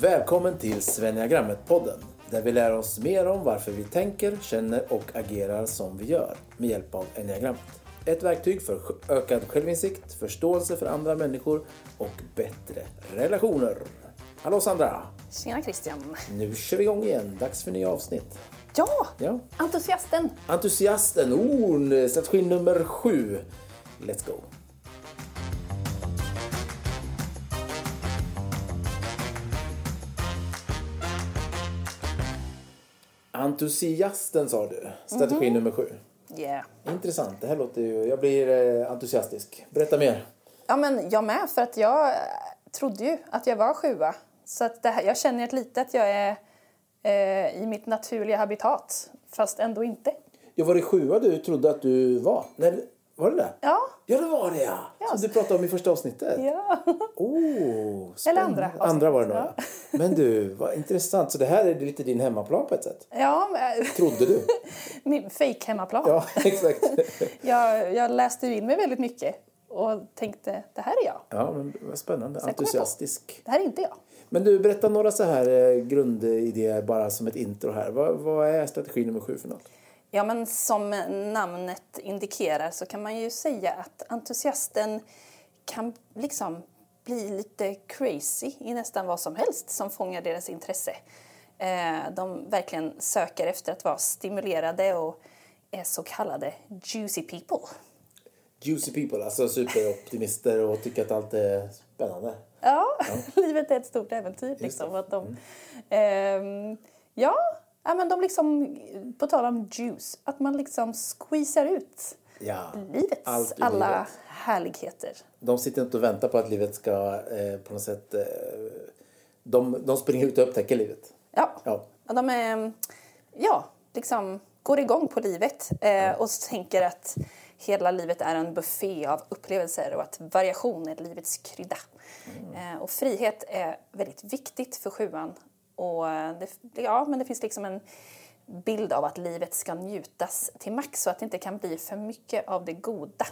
Välkommen till Svenniagrammet-podden där vi lär oss mer om varför vi tänker, känner och agerar som vi gör med hjälp av enneagrammet. Ett verktyg för ökad självinsikt, förståelse för andra människor och bättre relationer. Hallå Sandra! Tjena Christian! Nu kör vi igång igen. Dags för nya avsnitt. Ja! Ja. Entusiasten! Entusiasten, oh, strategi nummer sju. Let's go! Entusiasten sa du, strategi nummer sju. Yeah. Intressant, det här låter ju... Jag blir eh, entusiastisk. Berätta mer. Ja, men jag med, för att jag eh, trodde ju att jag var sjua. Så att här, jag känner ett lite att jag är eh, i mitt naturliga habitat, fast ändå inte. Ja, var det sjua du trodde att du var? Nej, var det det? Ja. Ja, det var det ja! Ja. Som du pratade om i första avsnittet. Ja. Oh, Eller andra avsnitt. Andra var det nog. Ja. Men du, vad intressant. Så det här är lite din hemmaplan på ett sätt? ja men- Trodde du? min fake hemmaplan. Ja, exakt. Jag, jag läste in mig väldigt mycket och tänkte, det här är jag. Ja, men vad spännande. Entusiastisk. Det här är inte jag. Men du, berätta några så här eh, grundidéer bara som ett intro här. Vad, vad är strategi nummer sju för något? Ja, men som namnet indikerar så kan man ju säga att entusiasten kan liksom bli lite crazy i nästan vad som helst som fångar deras intresse. Eh, De verkligen söker efter att vara stimulerade och är så kallade juicy people. Juicy people, alltså superoptimister och tycker att allt är spännande. Ja, livet är ett stort äventyr. Liksom, att de, ehm, ja, ja, men de liksom, på tal om juice, att man liksom squeezar ut Ja, livets allt alla livet. härligheter. De sitter inte och väntar på att livet ska eh, på något sätt... Eh, de, de springer ut och upptäcker livet. Ja. Ja. De är, ja, liksom går igång på livet eh, och tänker att hela livet är en buffé av upplevelser och att variation är livets krydda. Eh, och frihet är väldigt viktigt för sjuan. Och det, ja, men det finns liksom en bild av att livet ska njutas till max så att det inte kan bli för mycket av det goda.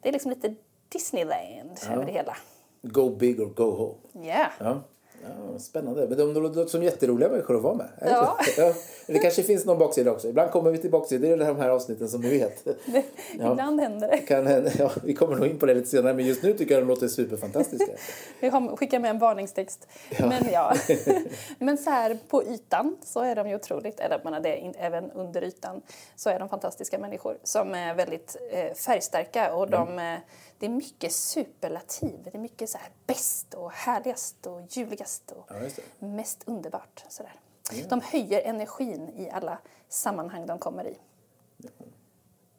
Det är liksom lite Disneyland över det hela. Go big or go home. Yeah. Ja. Ja, spännande. Men de låter som jätteroliga människor att vara med. Ja. ja. Det kanske finns någon baksida också. Ibland kommer vi till baksidor i de här avsnitten som ni vet. Ja. Ibland händer det. Kan, ja, vi kommer nog in på det lite senare men just nu tycker jag de låter superfantastiska. Vi skickar med en varningstext. Men ja. Men så här på ytan så är de ju otroligt, eller menar det, även under ytan så är de fantastiska människor som är väldigt eh, färgstarka och de, eh, det är mycket superlativ. Det är mycket så här bäst och härligast och ljuvligast och Ja, mest underbart. Så där. De höjer energin i alla sammanhang de kommer i.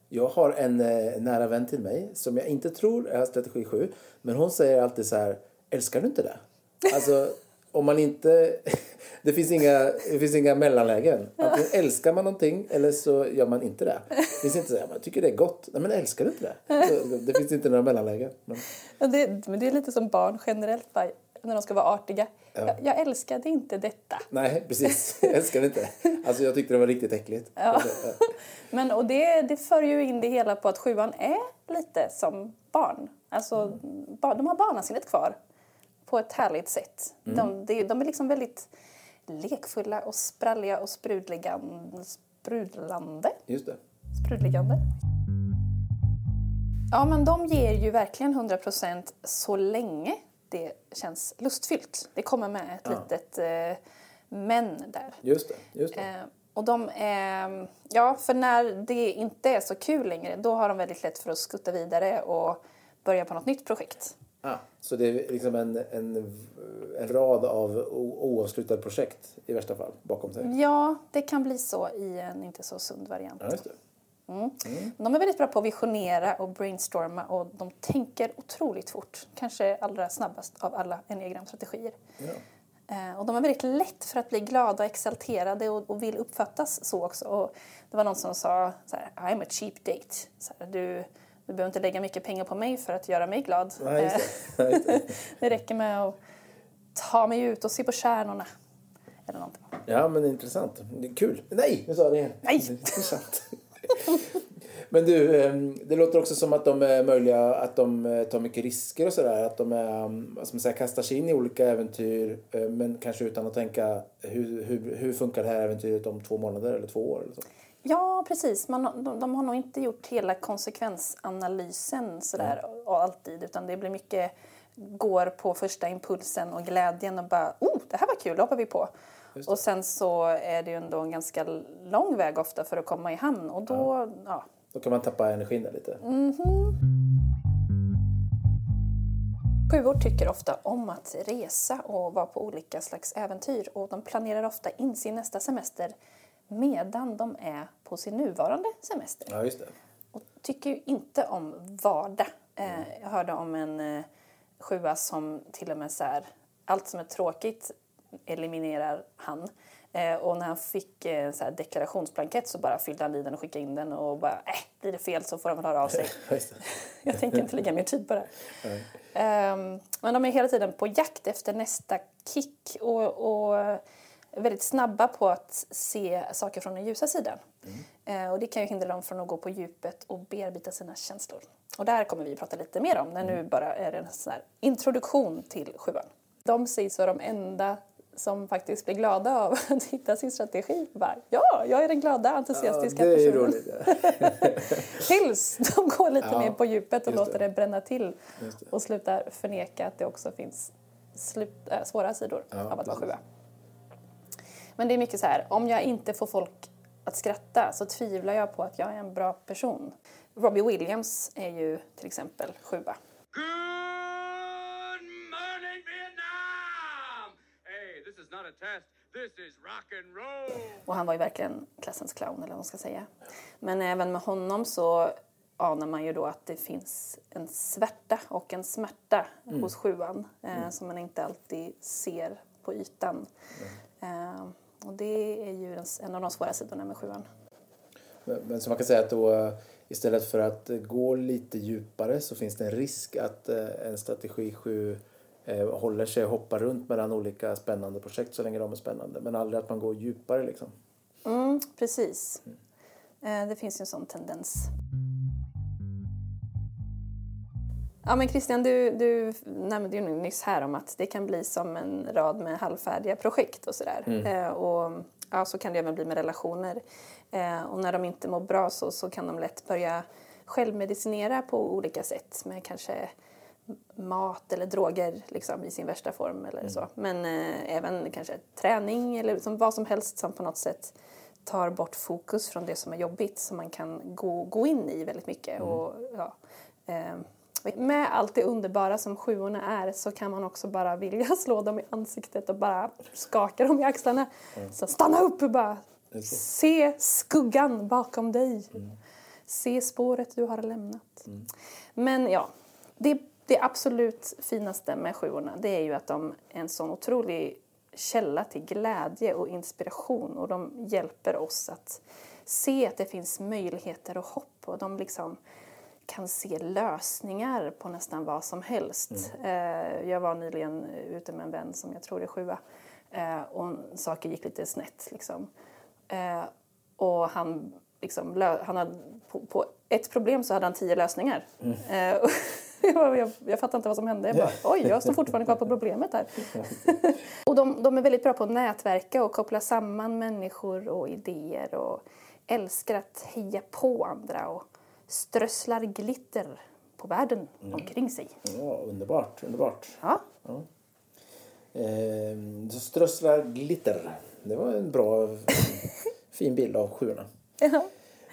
Jag har en eh, nära vän till mig som jag inte tror är strategi 7. Men hon säger alltid så här, älskar du inte det? Alltså, om man inte... Det finns inga, det finns inga mellanlägen. Antingen älskar man någonting eller så gör man inte det. Det finns inte så här, man tycker det är gott. Nej, men älskar du inte det? Så, det finns inte några mellanlägen. Men, Ja, det, men det är lite som barn generellt, bara, när de ska vara artiga. Jag, jag älskade inte detta. nej, precis. Jag älskar det inte. Alltså, jag tyckte det var riktigt äckligt. Ja. Men, och det, det för ju in det hela på att sjuan är lite som barn. Alltså, ba- de har barnasinnet kvar på ett härligt sätt. De, det- de är liksom väldigt lekfulla och spralliga och sprudlande. Just det. Sprudligande. Ja, men de ger ju verkligen 100% så länge det känns lustfyllt. Det kommer med ett litet eh, men där. Just det. Just det. Eh, och de är, ja, för när det inte är så kul längre, då har de väldigt lätt för att skutta vidare och börja på något nytt projekt. Ah, så det är liksom en, en, en rad av oavslutade projekt i värsta fall bakom sig? Ja, det kan bli så i en inte så sund variant. Ja, just det. De är väldigt bra på att visionera och brainstorma och de tänker otroligt fort. Kanske allra snabbast av alla enneagramstrategier. Ja. Eh, Och de är väldigt lätt för att bli glada och exalterade och, och vill uppfattas så också. Och det var någon som sa så här, I'm a cheap date. Så här, du, du behöver inte lägga mycket pengar på mig för att göra mig glad. Nej, just Eh, det. Just det. det räcker med att ta mig ut och se på stjärnorna. Eller någonting. Ja, men intressant. Det är kul. Nej, nu sa jag det igen. Nej. Intressant. Men du, eh, det låter också som att de är möjliga, att de eh, tar mycket risker och sådär. Att de är, ska man säga, kastar sig in i olika äventyr eh, men kanske utan att tänka hur, hur, hur funkar det här äventyret om två månader eller två år? Eller så. Ja, precis. Man, de, de har nog inte gjort hela konsekvensanalysen sådär mm. alltid utan det blir mycket går på första impulsen och glädjen och bara oh, det här var kul, det hoppar vi på. Och sen så är det ju ändå en ganska lång väg ofta för att komma i hamn och då, ja. ja. Då kan man tappa energin där lite. Mm -hmm. Sjuor tycker ofta om att resa och vara på olika slags äventyr och de planerar ofta in sin nästa semester medan de är på sin nuvarande semester. Ja, just det. Och tycker ju inte om vardag. Eh, jag hörde om en eh, sjua som till och med så här, allt som är tråkigt eliminerar han. Eh, och när han fick eh, så här deklarationsblankett så bara fyllde han i den och skickade in den och bara, äh, blir det fel så får de väl höra av sig. jag tänker inte lägga mer tid på det. Um, men de är hela tiden på jakt efter nästa kick och, och väldigt snabba på att se saker från den ljusa sidan. Mm. Och det kan ju hindra dem från att gå på djupet och bearbeta sina känslor. Och där kommer vi att prata lite mer om när nu mm. bara är en sån introduktion till sjuan. De sägs vara de enda som faktiskt blir glada av att hitta sin strategi. Bara, ja, jag är den glada, entusiastiska ja, det är personen. Roligt, ja. Tills de går lite ja, mer på djupet och låter det. det bränna till och slutar förneka att det också finns slut, äh, svåra sidor ja, av att vara sjua. Men det är mycket så här, om jag inte får folk att skratta så tvivlar jag på att jag är en bra person. Robbie Williams är ju till exempel sjua. Good morning Vietnam! Hey, this is not a test. This is rock and roll! Och han var ju verkligen klassens clown eller vad man ska säga. Men även med honom så anar man ju då att det finns en svärta och en smärta mm. hos sjuan eh, mm. som man inte alltid ser på ytan. Mm. Eh, och det är ju en av de svåra sidorna med sjuan. Men, så man kan säga att då istället för att gå lite djupare så finns det en risk att eh, en strategi 7 eh, håller sig och hoppar runt mellan olika spännande projekt så länge de är spännande. Men aldrig att man går djupare liksom. Mm, precis. Mm. Det finns ju en sån tendens. Ja men Christian, du, du nämnde ju nyss här om att det kan bli som en rad med halvfärdiga projekt och sådär. Mm. Eh, och ja, så kan det även bli med relationer. Eh, och när de inte mår bra så, så kan de lätt börja självmedicinera på olika sätt med kanske mat eller droger liksom, i sin värsta form eller mm. så. Men eh, även kanske träning eller liksom vad som helst som på något sätt tar bort fokus från det som är jobbigt som man kan gå, gå in i väldigt mycket. Mm. Och, ja, eh, med allt det underbara som sjuorna är så kan man också bara vilja slå dem i ansiktet och bara skaka dem i axlarna. Mm. Så stanna upp och bara se skuggan bakom dig. Mm. Se spåret du har lämnat. Mm. Men ja, det, det absolut finaste med sjuorna det är ju att de är en sån otrolig källa till glädje och inspiration och de hjälper oss att se att det finns möjligheter och hopp och de liksom kan se lösningar på nästan vad som helst. Mm. Eh, jag var nyligen ute med en vän som jag tror är sjua eh, och saker gick lite snett. Liksom. Eh, och han, liksom, han hade, på, på, ett problem så hade han tio lösningar. Mm. jag, jag, jag fattar inte vad som hände. Jag bara, oj, jag står fortfarande kvar på problemet här. och de, de, är väldigt bra på att nätverka och koppla samman människor och idéer och älskar att heja på andra och strösslar glitter på världen mm. omkring sig. Ja, underbart, underbart. Ja. ja. Eh, strösslar glitter. Det var en bra, fin bild av sjuorna. Ja.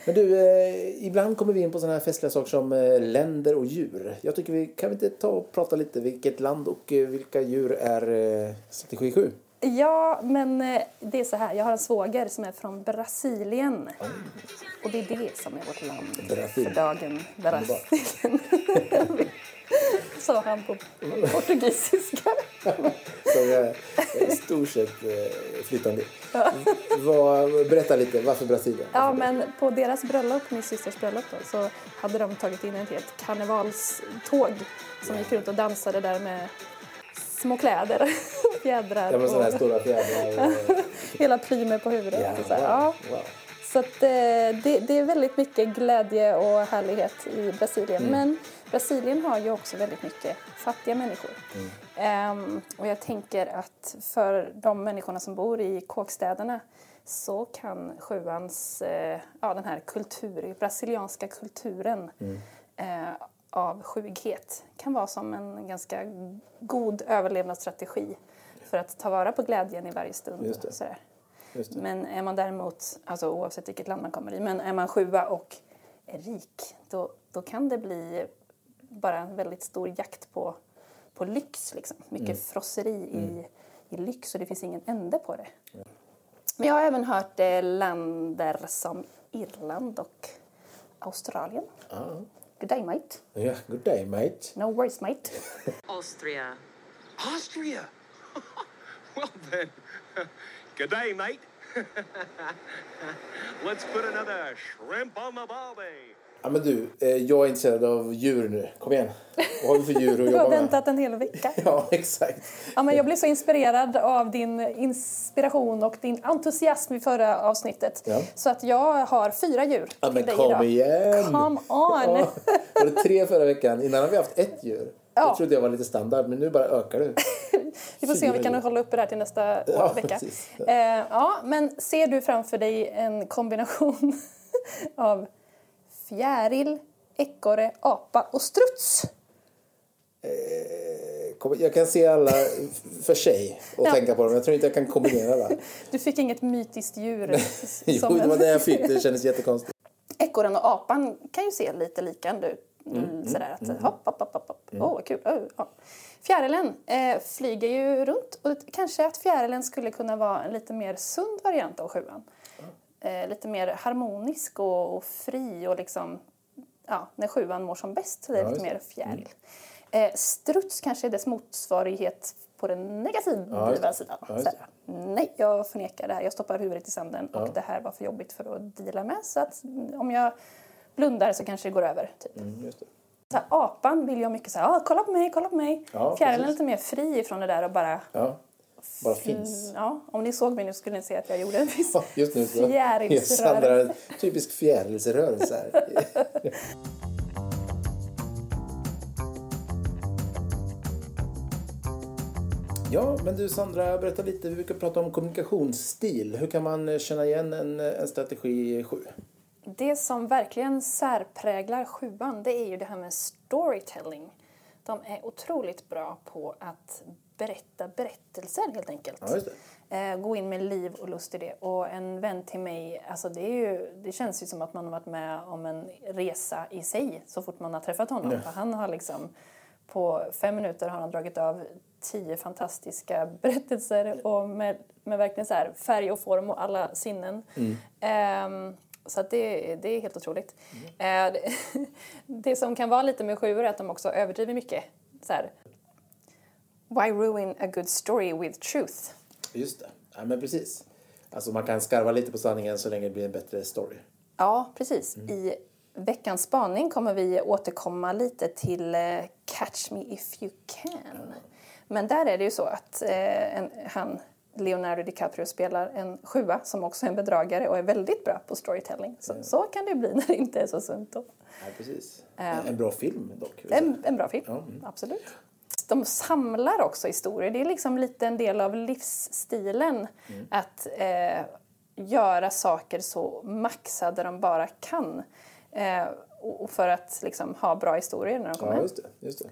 Men du, eh, ibland kommer vi in på sådana här festliga saker som eh, länder och djur. Jag tycker vi kan vi inte ta och prata lite vilket land och eh, vilka djur är eh, strategi 7? Ja, men eh, det är så här. Jag har en svåger som är från Brasilien. Mm. Och det är det som är vårt land Brasil. för dagen. Brasilien. Sa han på portugisiska. som är i stort sett eh, flytande. Ja. berätta lite, varför Brasilien? Ja, men på deras bröllop, min systers bröllop då, så hade de tagit in ett helt karnevalståg som gick runt och dansade där med små kläder, fjädrar. Ja, sådana här stora fjädrar. Hela plymer på huvudet. Ja, wow, ja. wow. Så att, eh, det, det är väldigt mycket glädje och härlighet i Brasilien. Men Brasilien har ju också väldigt mycket fattiga människor. Ehm, och jag tänker att för de människorna som bor i kåkstäderna så kan sjuans, eh, ja den här kultur, brasilianska kulturen eh, av sjughet kan vara som en ganska god överlevnadsstrategi för att ta vara på glädjen i varje stund. Just det. Sådär. Just det. Men är man däremot, alltså oavsett vilket land man kommer i, men är man sjua och är rik, då, då kan det bli bara en väldigt stor jakt på, på lyx. Liksom. Mycket Mm. frosseri i, i lyx och det finns ingen ände på det. Men jag har även hört eh, länder som Irland och Australien. Ah. Good day mate. Yeah, good day mate. No worries mate. Austria. Austria? well, then, good day, mate. Let's put another shrimp on the barbie. Ja, men du, eh, jag är intresserad av djur nu. Kom igen. Vad har vi för djur att Du har jobba med? väntat en hel vecka. Ja, exakt. Ja, men jag blev så inspirerad av din inspiration och din entusiasm i förra avsnittet. Ja. Så att jag har fyra djur Ja, till men dig kom idag. igen! Come on! Ja, var det tre förra veckan? Innan har vi haft ett djur. Ja. Jag trodde jag var lite standard, men nu bara ökar du. Vi får se om vi kan hålla uppe det här till nästa Ja, vecka. precis. Eh, ja, men ser du framför dig en kombination av fjäril, ekorre, apa och struts? Kom- Jag kan se alla för sig och Ja. tänka på dem. Jag tror inte jag kan kombinera det. Du fick inget mytiskt djur. Jo, det var det jag fick. Det kändes jättekonstigt. Ekorren och apan kan ju se lite likande ut. Mm, sådär att hopp, hopp, hopp, hopp, hopp. Åh, vad kul. Oh, ja. Fjärilen eh, flyger ju runt och det- kanske att fjärilen skulle kunna vara en lite mer sund variant av sjuan. Eh, lite mer harmonisk och, och fri och liksom, ja, när sjuan mår som bäst så är det Ja, lite mer fjäril. Eh, struts kanske är dess motsvarighet på den negativa det. sidan. Ja, det. Nej, jag förnekar det här. Jag stoppar huvudet i sanden och det här var för jobbigt för att deala med. Så att om jag blundar så kanske det går över. Typ. Mm. Så här, apan vill jag mycket säga, ah, kolla på mig, kolla på mig. Ja, Fjärilen är lite mer fri från det där och bara... Ja, bara finns. Ja, om ni såg mig nu skulle ni se att jag gjorde en viss Ja, Just nu så fjärilsrörelse. En typisk fjärilsrörelse här. Ja, men du Sandra, berätta lite. Vi brukar prata om kommunikationsstil. Hur kan man känna igen en, en strategi 7? Det som verkligen särpräglar sjuan det är ju det här med storytelling. De är otroligt bra på att berätta berättelser helt enkelt. Ja. Eh, gå in med liv och lust i det. Och en vän till mig, alltså det, är ju, det känns ju som att man har varit med om en resa i sig så fort man har träffat honom. För han har liksom, på fem minuter har han dragit av tio fantastiska berättelser och med, med verkligen så här färg och form och alla sinnen. Ehm, så det, det är helt otroligt. Eh, det, det som kan vara lite med sjuor är att de också överdriver mycket. Så här, Why ruin a good story with truth? Just det. Ja, men precis. Alltså man kan skarva lite på sanningen så länge det blir en bättre story. Ja, precis. I veckans spaning kommer vi återkomma lite till eh, Catch Me If You Can. Men där är det ju så att eh, en, han, Leonardo DiCaprio spelar en sjua som också är en bedragare och är väldigt bra på storytelling. Så, så kan det bli när det inte är så sunt. Då. Ja, precis. En bra film dock. En, en bra film, absolut. De samlar också historier. Det är liksom lite en del av livsstilen att eh, göra saker så maxade de bara kan. Eh, och för att liksom ha bra historier när de kommer Ja, just det. Just det.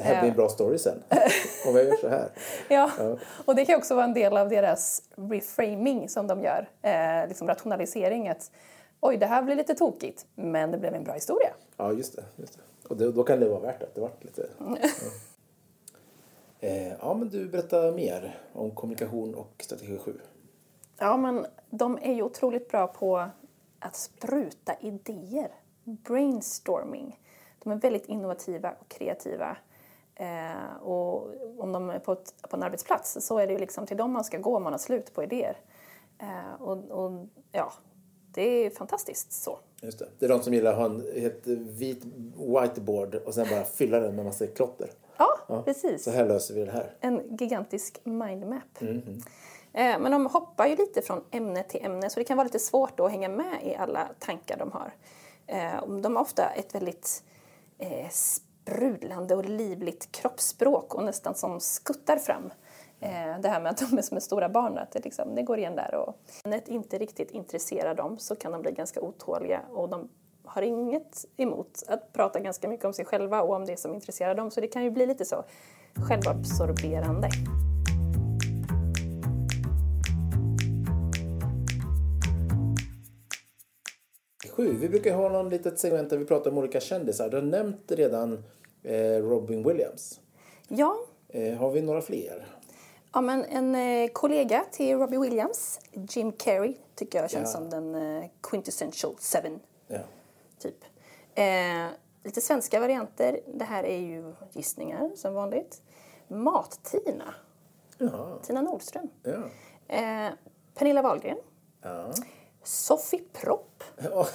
Det här blir en bra story sen. Om jag gör så här. Ja, och det kan också vara en del av deras reframing som de gör. Eh, liksom rationalisering. Att, Oj, det här blir lite tokigt, men det blev en bra historia. Ja, just det. Just det. Och det, då kan det vara värt att det vart lite... Ja. Eh, ja, men du berättar mer om kommunikation och strategi 7. Ja, men de är ju otroligt bra på att spruta idéer. Brainstorming. De är väldigt innovativa och kreativa. Eh, och om de är på, ett, på en arbetsplats så är det ju liksom till dem man ska gå om man har slut på idéer. Eh, och, och ja, det är fantastiskt så. Just det. det är de som gillar att ha en helt vit whiteboard och sen bara fylla den med massa klotter. Ja, precis. Så här löser vi det här. En gigantisk mindmap. Eh, Men de hoppar ju lite från ämne till ämne så det kan vara lite svårt då att hänga med i alla tankar de har. Eh, De har ofta ett väldigt eh, sprudlande och livligt kroppsspråk och nästan som skuttar fram. Eh, det här med att de är som är stora barn, att det, liksom, det går igen där. Och när det inte riktigt intresserar dem så kan de bli ganska otåliga och de har inget emot att prata ganska mycket om sig själva och om det som intresserar dem. Så det kan ju bli lite så självabsorberande. Sju. Vi brukar ha någon litet segment där vi pratar om olika kändisar. Du har nämnt redan Robin Williams. Ja, Eh, har vi några fler? Ja, men en eh, kollega till Robbie Williams, Jim Carrey, tycker jag känns Ja. som den eh, quintessential seven, Ja. typ. Eh, lite svenska varianter. Det här är ju gissningar, som vanligt. Mat-Tina, Ja. Tina Nordström. Ja. Eh, Pernilla Wahlgren. ja. Sofie Propp, ja.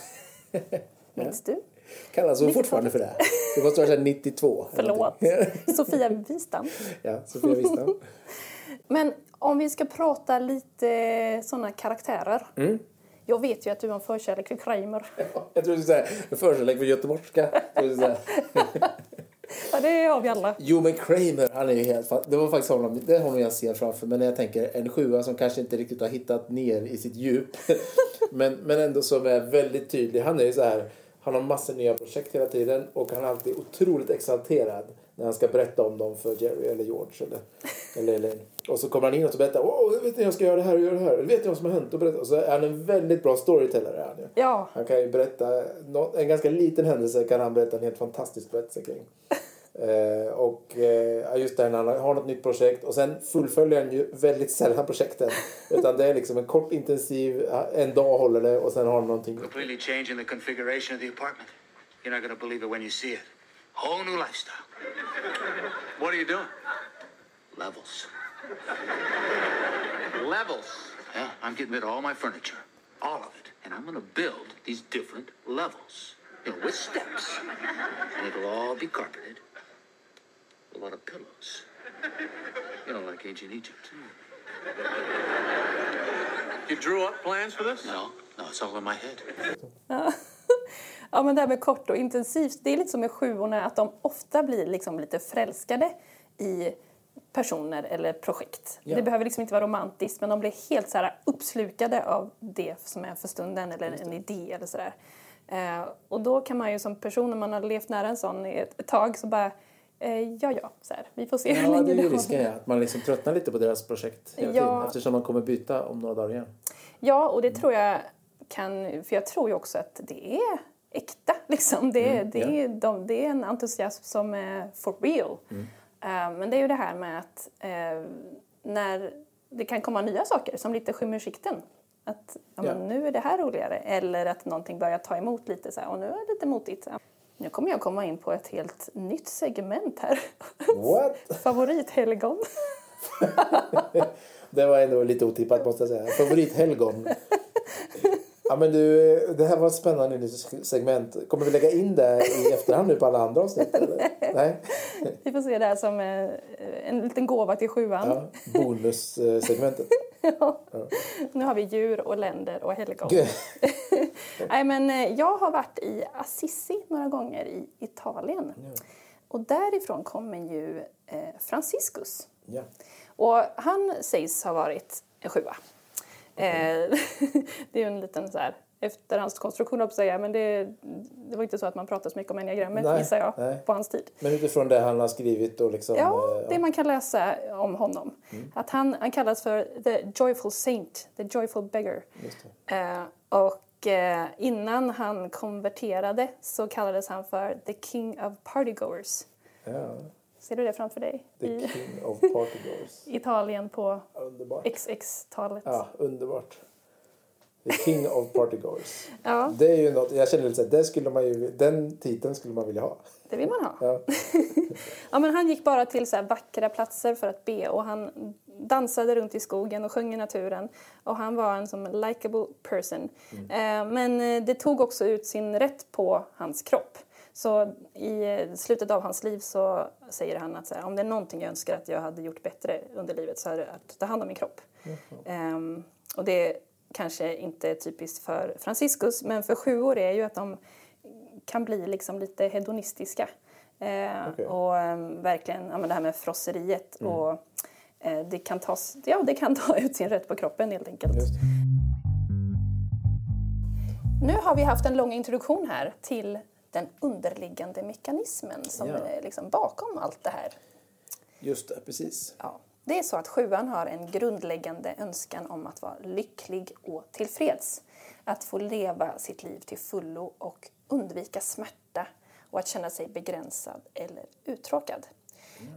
minns du? Kallas hon 90-talet. fortfarande för det? Det måste vara så här 92. eller Förlåt. Sofia Wistam. ja, Sofia Wistam. Men om vi ska prata lite såna karaktärer. Mm. Jag vet ju att du har en förkärlek för Kramer. Jag tror du skulle säga en förkärlek för göteborgska. Ja, det har vi alla. Jo men Kramer, han är ju helt Det var faktiskt honom, det är honom jag ser framför mig när jag tänker en sjua som kanske inte riktigt har hittat ner i sitt djup. men, men ändå som är väldigt tydlig. Han är ju så här, han har massor nya projekt hela tiden och han är alltid otroligt exalterad när han ska berätta om dem för Jerry eller George eller, eller Elaine. Och så kommer han in och så berättar Åh, vet ni jag ska göra det här och göra det här. Vet ni vad som har hänt? Och, berättar. och så är han en väldigt bra storyteller. Är han, ju. Ja, Han kan ju berätta, en ganska liten händelse kan han berätta en helt fantastisk berättelse kring. Eh, och eh, just det när han har något nytt projekt och sen fullföljer han ju väldigt sällan projekten. Utan det är liksom en kort intensiv, en dag håller det och sen har han någonting. Completely changing the configuration of the apartment. You're not to believe it when you see it. Whole new lifestyle. What are you doing? Levels. Levels. Yeah, I'm getting rid of all my furniture. All of it. And I'm to build these different levels. You know, with steps. And it'll all be carpeted. A lot of pillows. You know, like ancient Egypt. You drew up plans for this? No, no, it's all in my head. ja men det här med kort och intensivt, det är lite som med sjuorna att de ofta blir liksom lite förälskade i personer eller projekt. Ja. Det behöver liksom inte vara romantiskt men de blir helt så här uppslukade av det som är för stunden eller en idé eller sådär. Eh, och då kan man ju som person när man har levt nära en sån ett, tag så bara ja ja, så här, vi får se hur Ja, länge det är ju risken ja, att man liksom tröttnar lite på deras projekt hela Ja. tiden. Eftersom man kommer byta om några dagar igen. Ja, och det tror jag kan... För jag tror ju också att det är äkta. Liksom. Det, är- det, är, de, det är en entusiasm som är for real. Eh, men det är ju det här med att eh, när det kan komma nya saker som lite skymmer sikten. Att ja, Ja. nu är det här roligare. Eller att någonting börjar ta emot lite så här, och nu är det lite motigt. Nu kommer jag komma in på ett helt nytt segment här. What? Favorithelgon. Det var ändå lite otippat måste jag säga. Favorithelgon. Ja men du, det här var ett spännande nytt segment. Kommer vi lägga in det i efterhand nu på alla andra avsnitt? Eller? Nej? Vi får se det här som eh, en liten gåva till sjuan. Ja, bonussegmentet. Nu har vi djur och länder och helgon. Nej, men eh, jag har varit i Assisi några gånger i Italien. Och därifrån kommer ju eh, Franciscus. Ja. Och han sägs ha varit en sjua. Eh, det är en liten så här efterhandskonstruktion att säga, men det, det var inte så att man pratade så mycket om enneagrammet Nej, gissar jag, nej. på hans tid. Men utifrån det han har skrivit och liksom... Ja, eh, det man kan läsa om honom. Att han, han kallas för the joyful saint, the joyful beggar. Eh, och eh, innan han konverterade så kallades han för the king of partygoers. Ja, Ser du det framför dig? the I king of partygoers. Italien på Underbart. XX-talet. Ja, underbart. The king of partygoers. Ja, Det är ju något, jag känner lite det skulle man ju, den titeln skulle man vilja ha. det vill man ha. Ja. Ja, men han gick bara till så här vackra platser för att be och han dansade runt i skogen och sjöng i naturen. Och han var en som likable person. Eh, men eh, det tog också ut sin rätt på hans kropp. Så i eh, slutet av hans liv så säger han att här, om det är någonting jag önskar att jag hade gjort bättre under livet så är det att ta hand om min kropp. Ehm, och det kanske inte är typiskt för Franciscus, men för sjuor är ju att de kan bli liksom lite hedonistiska. Eh, Okej. Och ehm, verkligen, ja, men det här med frosseriet. Och, eh, det, kan tas, ja, det kan ta ut sin rätt på kroppen helt enkelt. Just. Nu har vi haft en lång introduktion här till den underliggande mekanismen som Ja. är liksom bakom allt det här. Just det, precis. Ja. Det är så att sjuan har en grundläggande önskan om att vara lycklig och tillfreds. Att få leva sitt liv till fullo och undvika smärta och att känna sig begränsad eller uttråkad.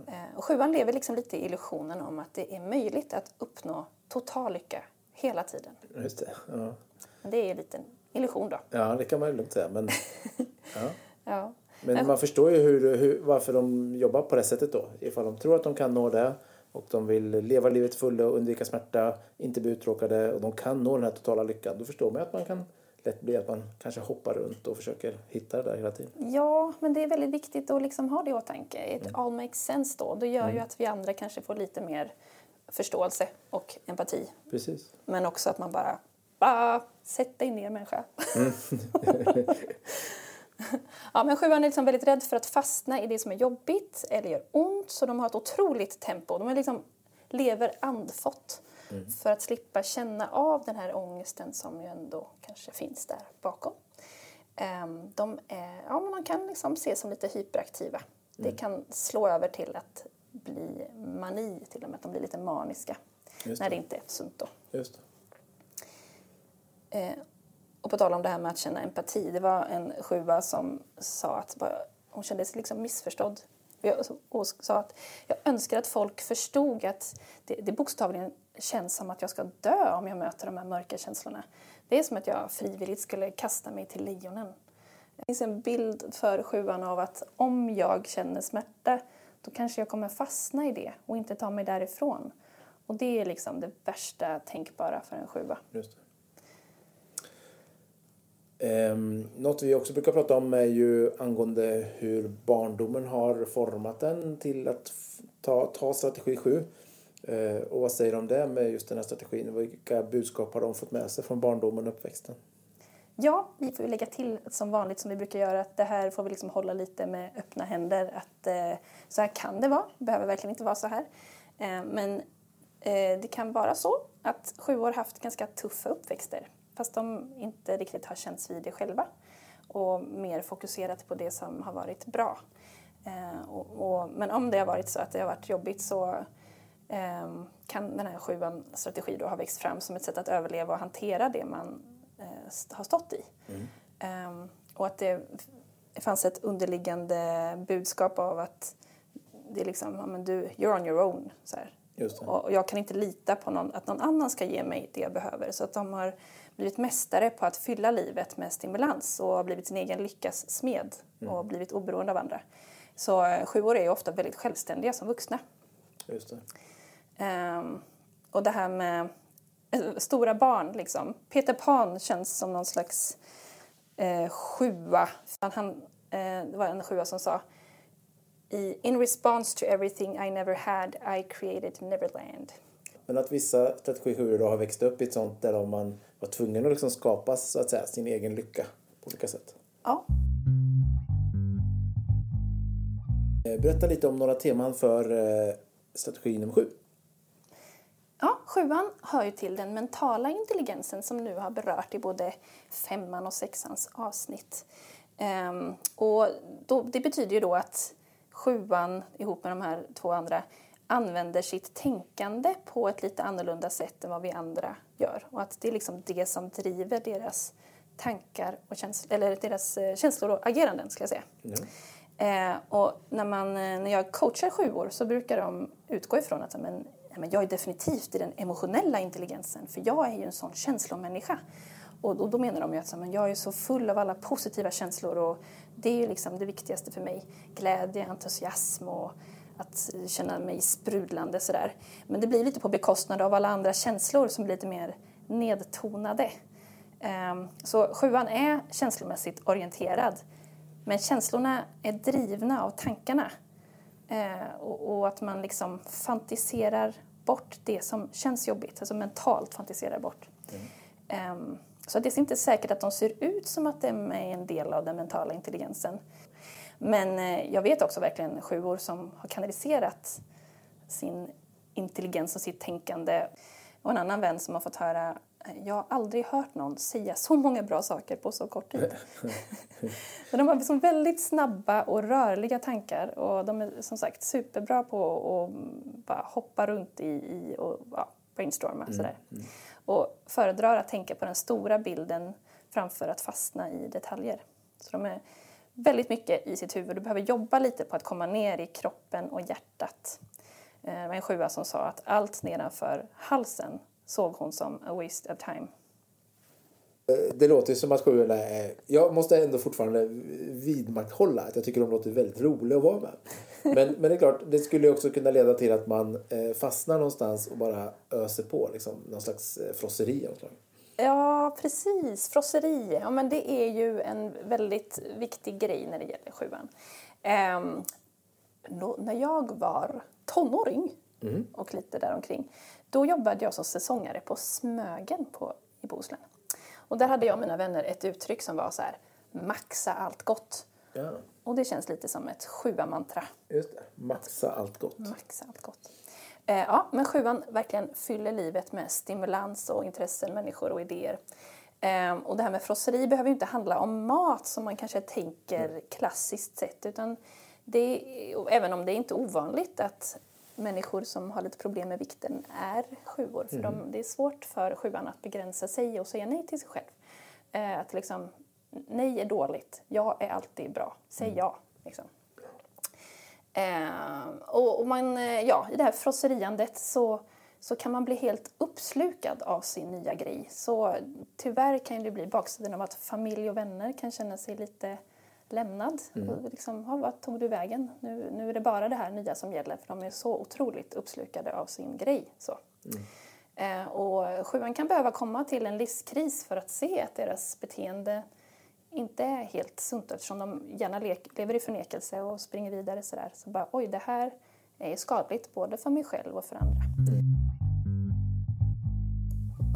Eh, Och sjuan lever liksom lite i illusionen om att det är möjligt att uppnå total lycka hela tiden. Just det. Ja. Men det är en liten illusion då. ja, det kan man ju lugnt säga. Men, ja. Ja. men man förstår ju hur, hur, varför de jobbar på det sättet då. Ifall de tror att de kan nå det och de vill leva livet fullt och undvika smärta, inte bli uttråkade och de kan nå den här totala lyckan. Då förstår man att man kan lätt bli att man kanske hoppar runt och försöker hitta det där hela tiden. Ja, men det är väldigt viktigt att liksom ha det i åtanke. It all makes sense då. Det gör ju att vi andra kanske får lite mer förståelse och empati. Precis. Men också att man bara, bara sätt dig ner människa. ja, men sjuan är liksom väldigt rädd för att fastna i det som är jobbigt eller gör ont. Så de har ett otroligt tempo. De är liksom lever andfått för att slippa känna av den här ångesten som ju ändå kanske finns där bakom. Ehm, De, är, ja, de kan liksom ses som lite hyperaktiva. Det kan slå över till att bli mani, till och med att de blir lite maniska. Just När det. det inte är sunt då. Just det. Och på tal om det här med att känna empati. Det var en sjua som sa att bara, hon kände sig liksom missförstådd. Jag- Och sa att jag önskar att folk förstod att det, det bokstavligen känns som att jag ska dö om jag möter de här mörka känslorna. Det är som att jag frivilligt skulle kasta mig till lejonen. Det finns en bild för sjuan av att om jag känner smärta då kanske jag kommer fastna i det och inte ta mig därifrån. Och det är liksom det värsta tänkbara för en sjua. Just det. Um, något vi också brukar prata om är ju angående hur barndomen har format en till att ta, ta strategi 7. Uh, ehm, och vad säger du om det med just den här strategin? Vilka budskap har de fått med sig från barndomen och uppväxten? Ja, vi får lägga till som vanligt som vi brukar göra att det här får vi liksom hålla lite med öppna händer. Att eh, så här kan det vara, det behöver verkligen inte vara så här. Eh, men eh, det kan vara så att sjuor haft ganska tuffa uppväxter fast de inte riktigt har känts vid det själva och mer fokuserat på det som har varit bra. Eh, och, och, men om det har varit så att det har varit jobbigt så eh, kan den här sjuan strategi då ha växt fram som ett sätt att överleva och hantera det man eh, har stått i. Ehm, och att det fanns ett underliggande budskap av att det är liksom, ja, men du, you're on your own. Så här. Och jag kan inte lita på någon, att någon annan ska ge mig det jag behöver. Så att de har blivit mästare på att fylla livet med stimulans och har blivit sin egen lyckas smed och blivit oberoende av andra. Så eh, sjuor är ju ofta väldigt självständiga som vuxna. Just det. Ehm, och det här med eh, stora barn, liksom. Peter Pan känns som någon slags eh, sjua. Han, eh, det var en sjua som sa i, In response to everything I never had I created Neverland. Men att vissa strategi 7 då har växt upp i ett sånt där man var tvungen att liksom skapa så att säga, sin egen lycka på olika sätt. Ja, Eh, Berätta lite om några teman för eh, strategi nummer 7. Ja, sjuan hör ju till den mentala intelligensen som nu har berört i både femman och sexans avsnitt. Ehm, och då, det betyder ju då att sjuan ihop med de här två andra använder sitt tänkande på ett lite annorlunda sätt än vad vi andra gör. Och att det är liksom det som driver deras tankar och känslor, eller deras eh, känslor och ageranden, ska jag säga. Eh, och när, man, eh, när jag coachar sjuor så brukar de utgå ifrån att men, men jag är definitivt i den emotionella intelligensen för jag är ju en sån känslomänniska. Och, och då menar de ju att men jag är så full av alla positiva känslor och det är ju liksom det viktigaste för mig. Glädje, entusiasm och att känna mig sprudlande sådär. Men det blir lite på bekostnad av alla andra känslor som blir lite mer nedtonade. Ehm, Så sjuan är känslomässigt orienterad. Men känslorna är drivna av tankarna. Eh, och, att man liksom fantiserar bort det som känns jobbigt, alltså mentalt fantiserar bort. Ehm, så det är inte säkert att de ser ut som att de är en del av den mentala intelligensen. Men eh, jag vet också verkligen sjuor som har kanaliserat sin intelligens och sitt tänkande. Och en annan vän som har fått höra jag har aldrig hört någon säga så många bra saker på så kort tid. Men de har liksom väldigt snabba och rörliga tankar och de är som sagt superbra på att bara hoppa runt i, i och ja, brainstorma. Sådär. Och föredrar att tänka på den stora bilden framför att fastna i detaljer. Så de är väldigt mycket i sitt huvud och behöver jobba lite på att komma ner i kroppen och hjärtat. Eh, det var en sjua som sa att allt nedanför halsen såg hon som a waste of time. Eh, det låter ju som att sjuorna är... Jag måste ändå fortfarande vidmakthålla att jag tycker de låter väldigt roliga att vara med. Men, men det är klart, det skulle också kunna leda till att man eh, fastnar någonstans och bara öser på. Liksom, någon slags frosseri av något. Ja, precis. Frosseri. Ja, men det är ju en väldigt viktig grej när det gäller sjuan. Ehm, då, när jag var tonåring och lite däromkring, då jobbade jag som säsongare på Smögen på, i Bohuslän. Och där hade jag och mina vänner ett uttryck som var så här, maxa allt gott. Ja, Och det känns lite som ett sjua-mantra. just det. Maxa allt gott. Maxa allt gott. Eh, ja, men sjuan verkligen fyller livet med stimulans och intressen, människor och idéer. Eh, och det här med frosseri behöver ju inte handla om mat som man kanske tänker klassiskt sett. Utan det, även om det är inte ovanligt att människor som har lite problem med vikten är sjuor. För de, det är svårt för sjuan att begränsa sig och säga nej till sig själv. Eh, att liksom, nej är dåligt, ja är alltid bra, säg ja. Liksom. Eh, och, man, eh, ja, I det här frosseriandet så, så kan man bli helt uppslukad av sin nya grej. Så tyvärr kan det bli baksidan av att familj och vänner kan känna sig lite lämnad. Och liksom, ja, vad tog du vägen? Nu, nu är det bara det här nya som gäller för de är så otroligt uppslukade av sin grej. Så. Eh, och sjuan kan behöva komma till en livskris för att se att deras beteende inte är helt sunt eftersom de gärna lever i förnekelse och springer vidare sådär. Så bara oj, det här är skadligt både för mig själv och för andra.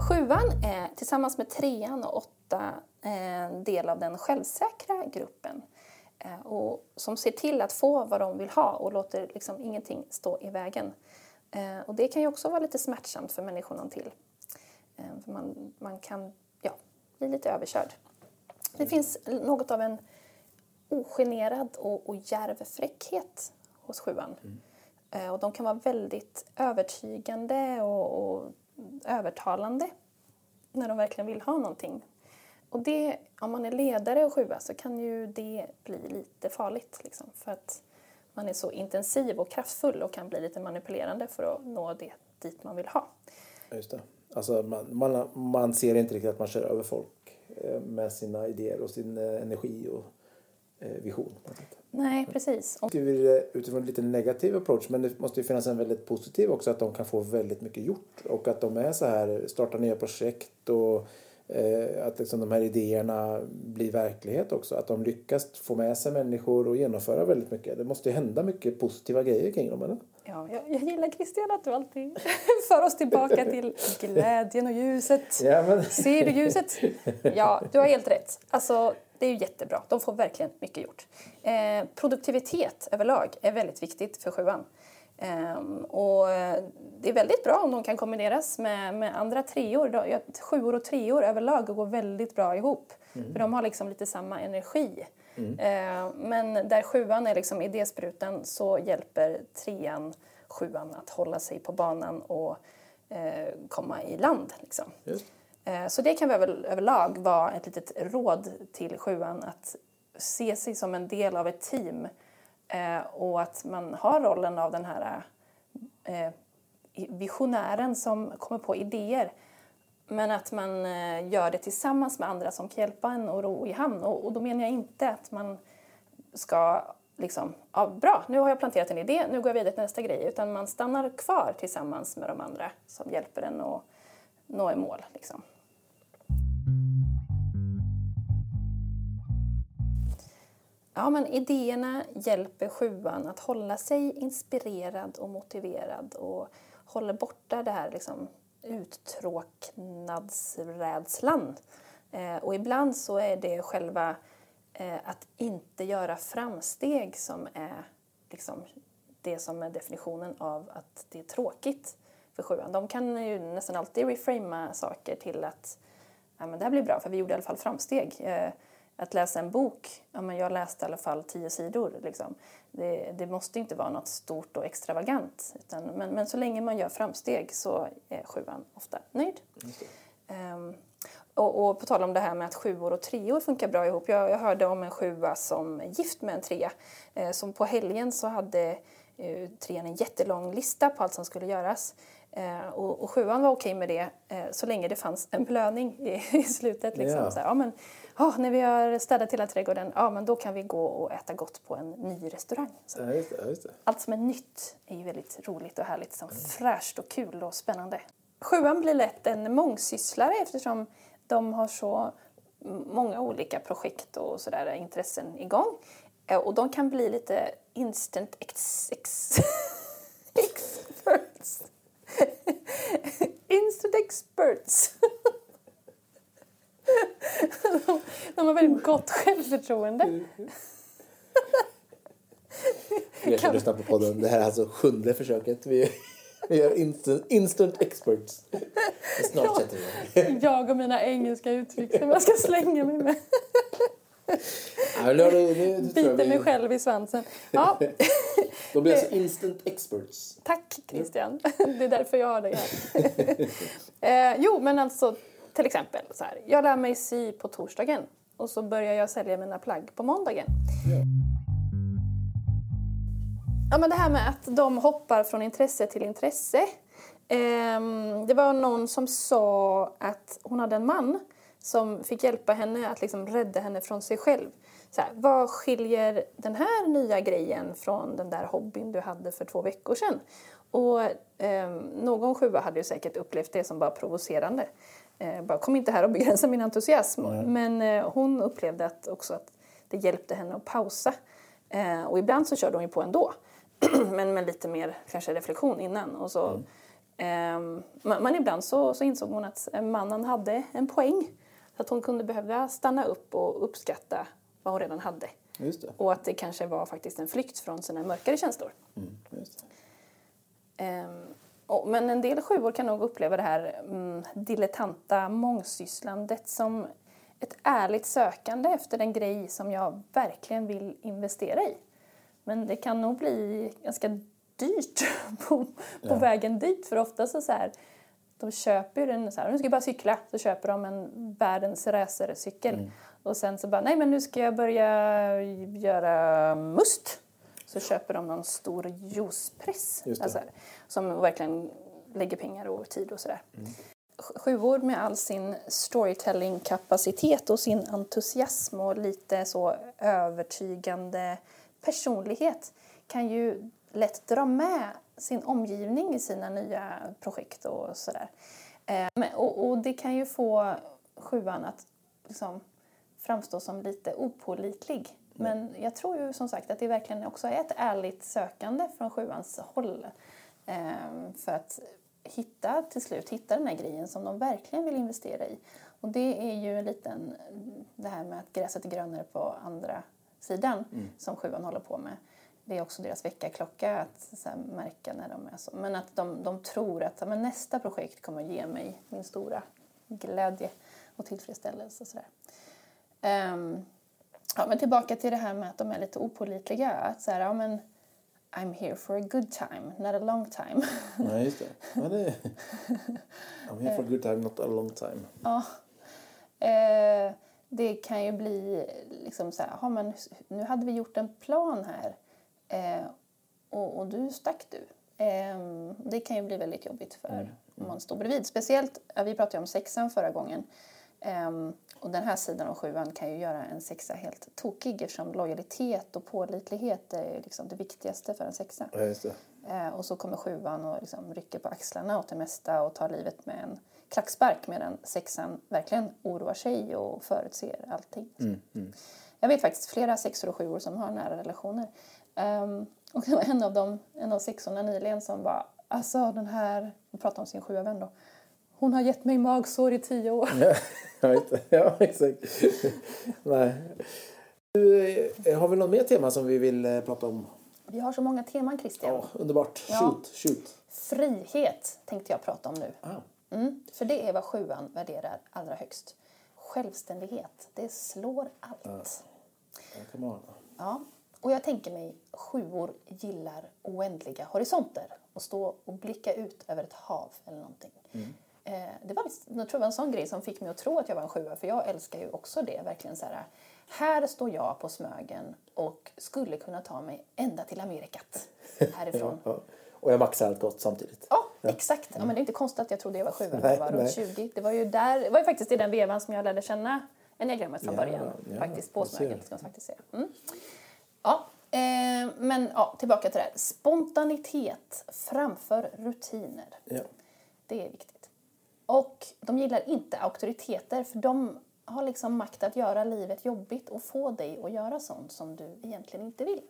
Sjuan är tillsammans med trean och åtta en del av den självsäkra gruppen eh, och som ser till att få vad de vill ha och låter liksom ingenting stå i vägen. Och det kan ju också vara lite smärtsamt för människorna till. För Man, man kan ja, bli lite överkörd. Det finns något av en ogenerad och, och djärv fräckhet hos sjuan. Eh, Och de kan vara väldigt övertygande och, och övertalande när de verkligen vill ha någonting. Och det, om man är ledare och sjua så kan ju det bli lite farligt. Liksom, för att man är så intensiv och kraftfull och kan bli lite manipulerande för att nå det dit man vill ha. Just det. Alltså man, man, man ser inte riktigt att man kör över folk med sina idéer och sin eh, energi och eh, vision. Nej, precis. Och, det utifrån en lite negativ approach men det måste ju finnas en väldigt positiv också att de kan få väldigt mycket gjort och att de är så här startar nya projekt och eh, att liksom de här idéerna blir verklighet också att de lyckas få med sig människor och genomföra väldigt mycket det måste ju hända mycket positiva grejer kring dem eller? Ja, jag, jag gillar Christian att du alltid för oss tillbaka till glädjen och ljuset. Ja, men... Ser du ljuset? Ja, du har helt rätt. Alltså, det är ju jättebra. De får verkligen mycket gjort. Eh, produktivitet överlag är väldigt viktigt för sjuan. Ehm, och eh, det är väldigt bra om de kan kombineras med, med andra treor. Sjuor och treor överlag går väldigt bra ihop. För de har liksom lite samma energi. Eh, men där sjuan är liksom idésprutan så hjälper trean sjuan att hålla sig på banan och eh, komma i land. Liksom. Eh, Så det kan väl överlag vara ett litet råd till sjuan att se sig som en del av ett team eh, och att man har rollen av den här visionären som kommer på idéer men att man eh, gör det tillsammans med andra som kan hjälpa en att ro i hamn. Och, och då menar jag inte att man ska liksom, ja, bra, nu har jag planterat en idé, nu går jag vidare till nästa grej. Utan man stannar kvar tillsammans med de andra som hjälper en att nå i mål. Liksom. Ja, men idéerna hjälper sjuan att hålla sig inspirerad och motiverad och håller borta det här liksom, uttråknadsrädslan. Eh, och ibland så är det själva eh, att inte göra framsteg som är liksom, det som är definitionen av att det är tråkigt för sjuan. De kan ju nästan alltid reframa saker till att ja, men det här blir bra för vi gjorde i alla fall framsteg. Eh, att läsa en bok, ja, men jag läste i alla fall tio sidor. Liksom. Det, det, måste inte vara något stort och extravagant. Utan, men, men så länge man gör framsteg så är sjuan ofta nöjd. Um, och, och, på tal om det här med att sjuor och treor funkar bra ihop. Jag, jag hörde om en sjua som är gift med en trea. Eh, som på helgen så hade eh, trean en jättelång lista på allt som skulle göras. Eh, och, och sjuan var okej med det eh, så länge det fanns en belöning i, i slutet. Liksom. Yeah. Så ja, men, oh, när vi har städat hela trädgården, ja, men då kan vi gå och äta gott på en ny restaurang. Ja, just det, just det. Allt som är nytt är ju väldigt roligt och härligt. Som mm. Fräscht och kul och spännande. Sjuan blir lätt en mångsysslare eftersom de har så många olika projekt och sådär intressen igång. Eh, och de kan bli lite instant ex, ex experts. instant experts. De, har väldigt gott självförtroende. Jag som lyssnar på podden, det här är alltså sjunde försöket. Vi, vi gör instant, instant experts. Snart sätter vi Jag och mina engelska uttryck som jag ska slänga mig med. Ja, nu, Biter vi... mig själv i svansen. Ja. De blir alltså instant experts. Tack Christian. Det är därför jag har dig här. eh, jo, men alltså till exempel så här. Jag lär mig sy på torsdagen och så börjar jag sälja mina plagg på måndagen. Ja. ja men det här med att de hoppar från intresse till intresse. Eh, det var någon som sa att hon hade en man som fick hjälpa henne att liksom rädda henne från sig själv. Så här, vad skiljer den här nya grejen från den där hobbyn du hade för två veckor sedan? Och eh, någon sjua hade ju säkert upplevt det som bara provocerande. Eh, bara, kom inte här och begränsa min entusiasm. Mm. Men eh, hon upplevde att också att det hjälpte henne att pausa. Eh, och ibland så körde hon ju på ändå. men med lite mer kanske reflektion innan. Och så, mm. Ehm, men ibland så, så insåg hon att mannen hade en poäng. Att hon kunde behöva stanna upp och uppskatta vad hon redan hade. Och att det kanske var faktiskt en flykt från sina mörkare känslor. Mm, och, men en del sjuor kan nog uppleva det här mm, dilettanta mångsysslandet som ett ärligt sökande efter en grej som jag verkligen vill investera i. Men det kan nog bli ganska dyrt på, på ja. vägen dit för ofta så, så här, de köper ju den så här, nu ska jag bara cykla, så köper de en världens racercykel. Mm. Och sen så bara, nej men nu ska jag börja göra must. Så köper de någon stor juicepress. Alltså, som verkligen lägger pengar och tid och sådär. Mm. Sjuor med all sin storytelling-kapacitet och sin entusiasm och lite så övertygande personlighet kan ju lätt dra med sin omgivning i sina nya projekt och sådär. Eh, och, och, det kan ju få sjuan att liksom framstå som lite opolitlig. Men jag tror ju som sagt att det verkligen också är ett ärligt sökande från sjuans håll. Eh, för att hitta till slut, hitta den här grejen som de verkligen vill investera i. Och det är ju en liten, det här med att gräset är grönare på andra sidan mm. som sjuan håller på med det är också deras väckarklocka att här, märka när de är så. Men att de, de tror att men nästa projekt kommer ge mig min stora glädje och tillfredsställelse. Och sådär. Um, ja, men tillbaka till det här med att de är lite opolitliga. Att så här, ja, men, I'm here for a good time, not a long time. Nej, just det. Ja, det är... I'm here for a good time, not a long time. Ja. Eh, det kan ju bli liksom så här, ja, men nu hade vi gjort en plan här Eh, och, och, du stack du. Eh, det kan ju bli väldigt jobbigt för mm. om man står bredvid. Speciellt, vi pratade om sexan förra gången. Eh, och den här sidan av sjuan kan ju göra en sexa helt tokig eftersom lojalitet och pålitlighet är liksom det viktigaste för en sexa. Eh, och så kommer sjuan och liksom rycker på axlarna åt det mesta och tar livet med en klackspark medan sexan verkligen oroar sig och förutser allting. Mm, mm. Jag vet faktiskt flera sexor och sjuor som har nära relationer. Um, och det var en av, dem, en av sexorna nyligen som bara Alltså den här, hon pratar om sin sjua vän då. Hon har gett mig magsår i tio år. Ja, exakt. Nej. Eh, har vi något mer tema som vi vill eh, prata om? Vi har så många teman Christian. Ja, underbart. Ja. Shoot, shoot. Frihet tänkte jag prata om nu. Ah. Mm, för det är vad sjuan värderar allra högst. Självständighet, det slår allt. Ja, on. Ja. Och jag tänker mig, sjuor gillar oändliga horisonter och stå och blicka ut över ett hav eller någonting. Eh, det var, visst- jag tror det var en sån grej som fick mig att tro att jag var en sjua, för jag älskar ju också det. Verkligen så här, här står jag på Smögen och skulle kunna ta mig ända till Amerikat härifrån. Ja. Och jag maxar allt gott samtidigt. Ja, exakt. Ja, men det är inte konstigt att jag trodde jag var sju när jag var runt nej. 20. Det var ju där, det var ju faktiskt i den vevan som jag lärde känna enneagrammet från Ja, början. ja, faktiskt på. Smögen, ska man faktiskt säga. Mm. Ja, eh, men ja, tillbaka till det här. Spontanitet framför rutiner. Ja. Det är viktigt. Och de gillar inte auktoriteter för de har liksom makt att göra livet jobbigt och få dig att göra sånt som du egentligen inte vill.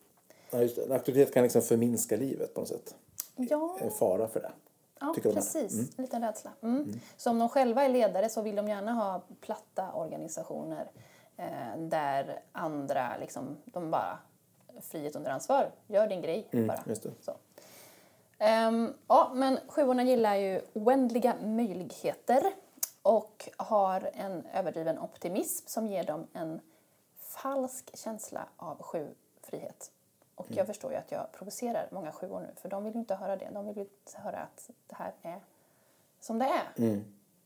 Ja, just det. En auktoritet kan liksom förminska livet på något sätt. Ja, En fara för det. Ja, Tycker precis. En liten rädsla. Mm. Så om de själva är ledare så vill de gärna ha platta organisationer eh, där andra liksom, de bara frihet under ansvar. Gör din grej bara. Mm, det. Så. Ehm, ja, men sjuorna gillar ju oändliga möjligheter och har en överdriven optimism som ger dem en falsk känsla av sjufrihet. Och jag förstår ju att jag provocerar många sjuor nu, för de vill ju inte höra det. De vill ju höra att det här är som det är.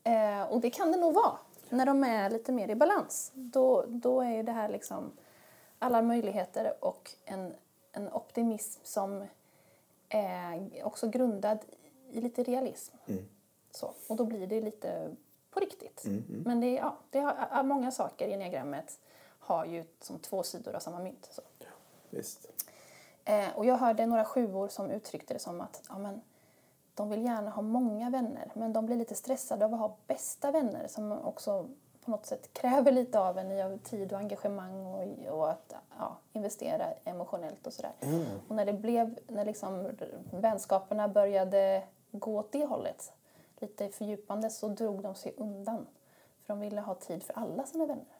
Eh, och det kan det nog vara, när de är lite mer i balans. Då, då är ju det här liksom alla möjligheter och en, en optimism som är också grundad i lite realism. Så, och då blir det lite på riktigt. Men det, ja, det har, många saker i enneagrammet har ju som två sidor av samma mynt. Så. Visst. Eh, och jag hörde några sjuor som uttryckte det som att ja, men, de vill gärna ha många vänner men de blir lite stressade av att ha bästa vänner som också på något sätt kräver lite av en i tid och engagemang och, och att ja, investera emotionellt och sådär. Och när det blev, när liksom vänskaperna började gå åt det hållet, lite fördjupande, så drog de sig undan. För de ville ha tid för alla sina vänner.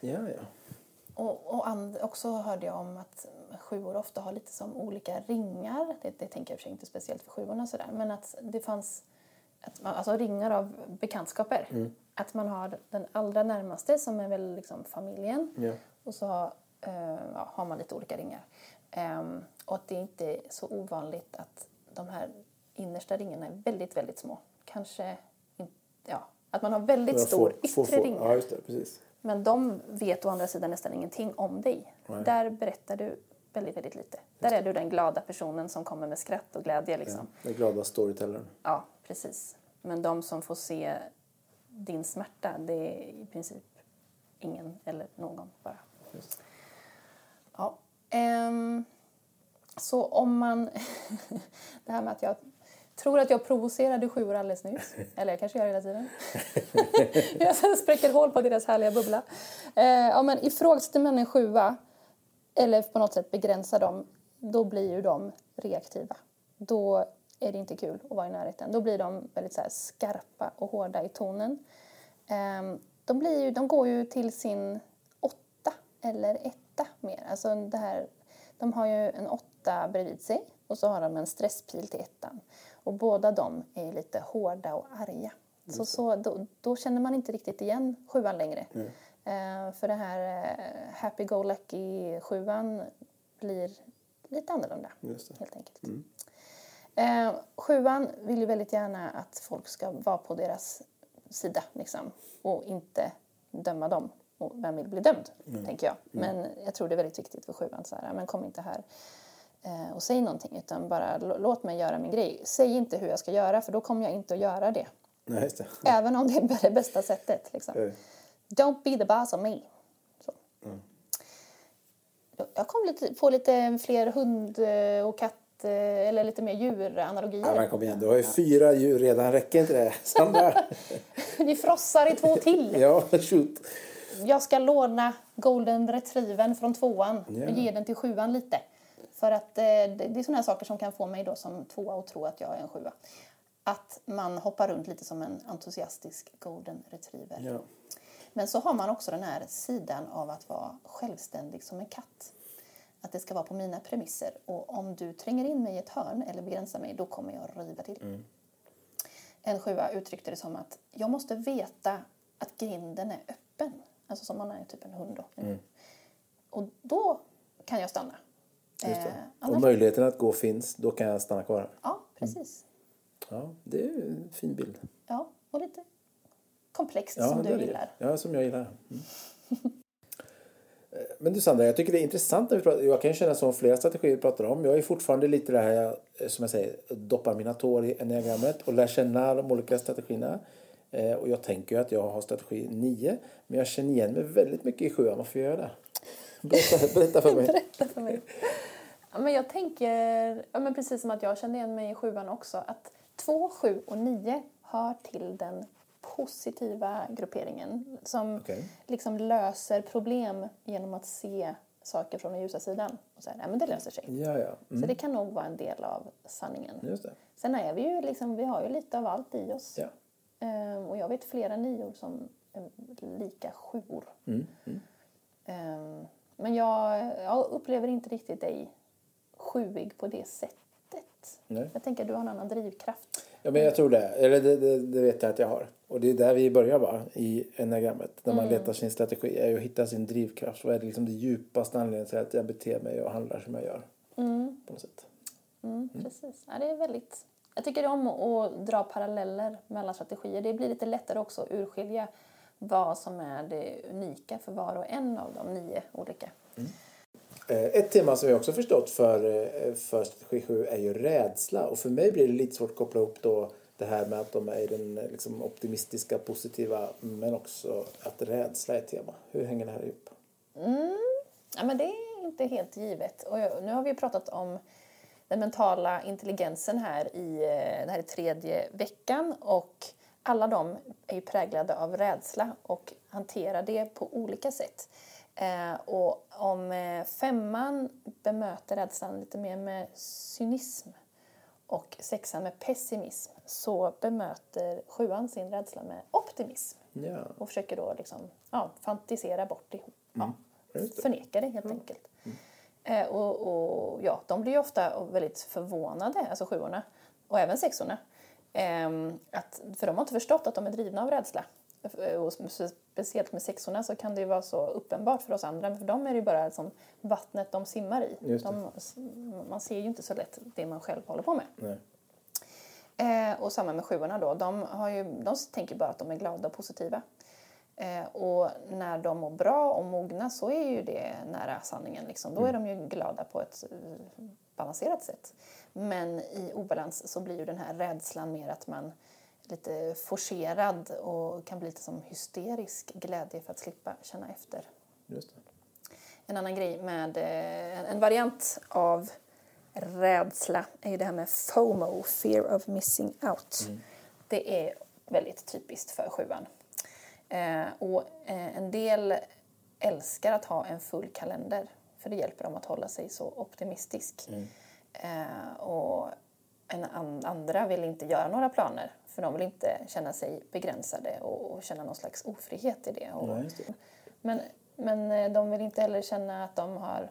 Ja, ja. Och, och and, också hörde jag om att sjuor ofta har lite som olika ringar. Det, det tänker jag för sig inte speciellt för sjuorna sådär. Men att det fanns att man, alltså ringar av bekantskaper. Att man har den allra närmaste som är väl liksom familjen. Ja. Och så har, eh, ja, har man lite olika ringar. Ehm, och att det inte är så ovanligt att de här innersta ringarna är väldigt, väldigt små. Kanske inte, ja, att man har väldigt Några stor yttre ringar. Ja, det. Men de vet å andra sidan nästan ingenting om dig. Där berättar du väldigt, väldigt lite. Där är du den glada personen som kommer med skratt och glädje. Liksom. Den glada storytellern. Ja, precis. Men de som får se din smärta, det är i princip ingen eller någon bara. Just. Ja. ehm, så om man... det här med att jag tror att jag provocerade sjuor alldeles nyss. Eller jag kanske gör det hela tiden. jag spräcker hål på deras härliga bubbla. Eh, ja, men ifrågasätter man en sjua eller på något sätt begränsar dem, då blir ju de reaktiva. Då är det inte kul att vara i närheten. Då blir de väldigt så skarpa och hårda i tonen. Ehm, de, blir ju, de går ju till sin åtta eller etta mer. Alltså det här, de har ju en åtta bredvid sig och så har de en stresspil till ettan. Och båda de är lite hårda och arga. Så, så då, då känner man inte riktigt igen sjuan längre. Eh, för det här eh, happy-go-lucky sjuan blir lite annorlunda. Helt enkelt. Eh, sjuan vill ju väldigt gärna att folk ska vara på deras sida liksom, och inte döma dem. Och vem vill bli dömd, tänker jag. Men jag tror det är väldigt viktigt för sjuan. Så här, men kom inte här eh, och säg någonting, utan bara låt mig göra min grej. Säg inte hur jag ska göra, för då kommer jag inte att göra det. Nej, det. Även om det är det bästa sättet. Liksom. Don't be the boss of me. Så. Jag kom lite, på lite fler hund eh, och katt eller lite mer djuranalogier. Ja, men kom igen, du har ju fyra djur redan. Räcker inte det, Sandra? Vi frossar i två till. ja, shoot. Jag ska låna golden retrievern från tvåan Ja. och ge den till sjuan lite. För att eh, det är sådana saker som kan få mig då som tvåa att tro att jag är en sjua. Att man hoppar runt lite som en entusiastisk golden retriever. Ja. Men så har man också den här sidan av att vara självständig som en katt. Att det ska vara på mina premisser. Och om du tränger in mig i ett hörn eller begränsar mig, då kommer jag riva till. En sjua uttryckte det som att jag måste veta att grinden är öppen. Alltså som man är typ en hund då. Och då kan jag stanna. Just det. Eh, annars, möjligheten att gå finns, då kan jag stanna kvar. ja, precis. Ja, det är en fin bild. Ja, och lite komplext Ja, som du gillar. Ja, som jag gillar. Mm. Eh, men du Sandra, jag tycker det är intressant när vi pratar, jag kan känna som flera strategier vi pratar om. Jag är fortfarande lite det här, eh, som jag säger, doppar mina tår i enneagrammet och lär känna de olika strategierna. Eh, och jag tänker ju att jag har strategi 9, men jag känner igen mig väldigt mycket i 7. Varför gör jag det? Berätta, berätta för mig. Berätta för mig. Ja, men jag tänker, ja, men precis som att jag känner igen mig i 7 också, att 2, 7 och 9 hör till den positiva grupperingen som Okej. liksom löser problem genom att se saker från den ljusa sidan. Och säga, nej men det löser sig. Ja, ja. Mm, Så det kan nog vara en del av sanningen. just det. Sen är vi ju liksom, vi har ju lite av allt i oss. Ja. Ehm, och jag vet flera nior som är lika sjuor. Mm, Ehm, men jag, jag upplever inte riktigt dig sjuig på det sättet. Nej. Jag tänker att du har en annan drivkraft. Ja, men jag tror det. Eller det, det, det vet jag att jag har. Och det är där vi börjar va? I enneagrammet. När man letar sin strategi. är att hitta sin drivkraft. Vad är det liksom det djupaste anledningen till att jag beter mig och handlar som jag gör? På något sätt. Mm, Precis. Ja, det är väldigt... Jag tycker om att dra paralleller mellan strategier. Det blir lite lättare också att urskilja vad som är det unika för var och en av de nio olika. Eh, Eh, ett tema som jag också förstått för, för strategi 7 är ju rädsla. Och för mig blir det lite svårt att koppla ihop då det här med att de är den eh, liksom, optimistiska, positiva men också att rädsla är ett tema. Hur hänger det här ihop? Mm, ja, men det är inte helt givet. Och jag- nu har vi pratat om den mentala intelligensen här i eh, den här tredje veckan och alla de är ju präglade av rädsla och hanterar det på olika sätt. Eh, och om eh, femman bemöter rädslan lite mer med cynism och sexan med pessimism så bemöter sjuan sin rädsla med optimism Ja, och försöker då liksom, ja, fantisera bort. Ja, just det. förneka det helt enkelt. Eh, och, och ja, de blir ofta väldigt förvånade, alltså sjuorna och även sexorna. Ehm, att, för de har inte förstått att de är drivna av rädsla. Och speciellt med sexorna så kan det ju vara så uppenbart för oss andra. Men för dem är det ju bara som vattnet de simmar i. De, man ser ju inte så lätt det man själv håller på med. nej. Eh, och samma med sjuorna då. De, har ju, de tänker bara att de är glada och positiva. Eh, och när de mår bra och mogna så är ju det nära sanningen. Liksom. Då är de ju glada på ett eh, balanserat sätt. Men i obalans så blir ju den här rädslan mer att man lite forcerad och kan bli lite som hysterisk glädje för att slippa känna efter. Just det. En annan grej med eh, en variant av rädsla är ju det här med FOMO, fear of missing out. Det är väldigt typiskt för sjuan. Eh, och eh, en del älskar att ha en full kalender för det hjälper dem att hålla sig så optimistisk. Eh, och en an- andra vill inte göra några planer för de vill inte känna sig begränsade och, känna någon slags ofrihet i det. Nej, det. men, men eh, de vill inte heller känna att de har...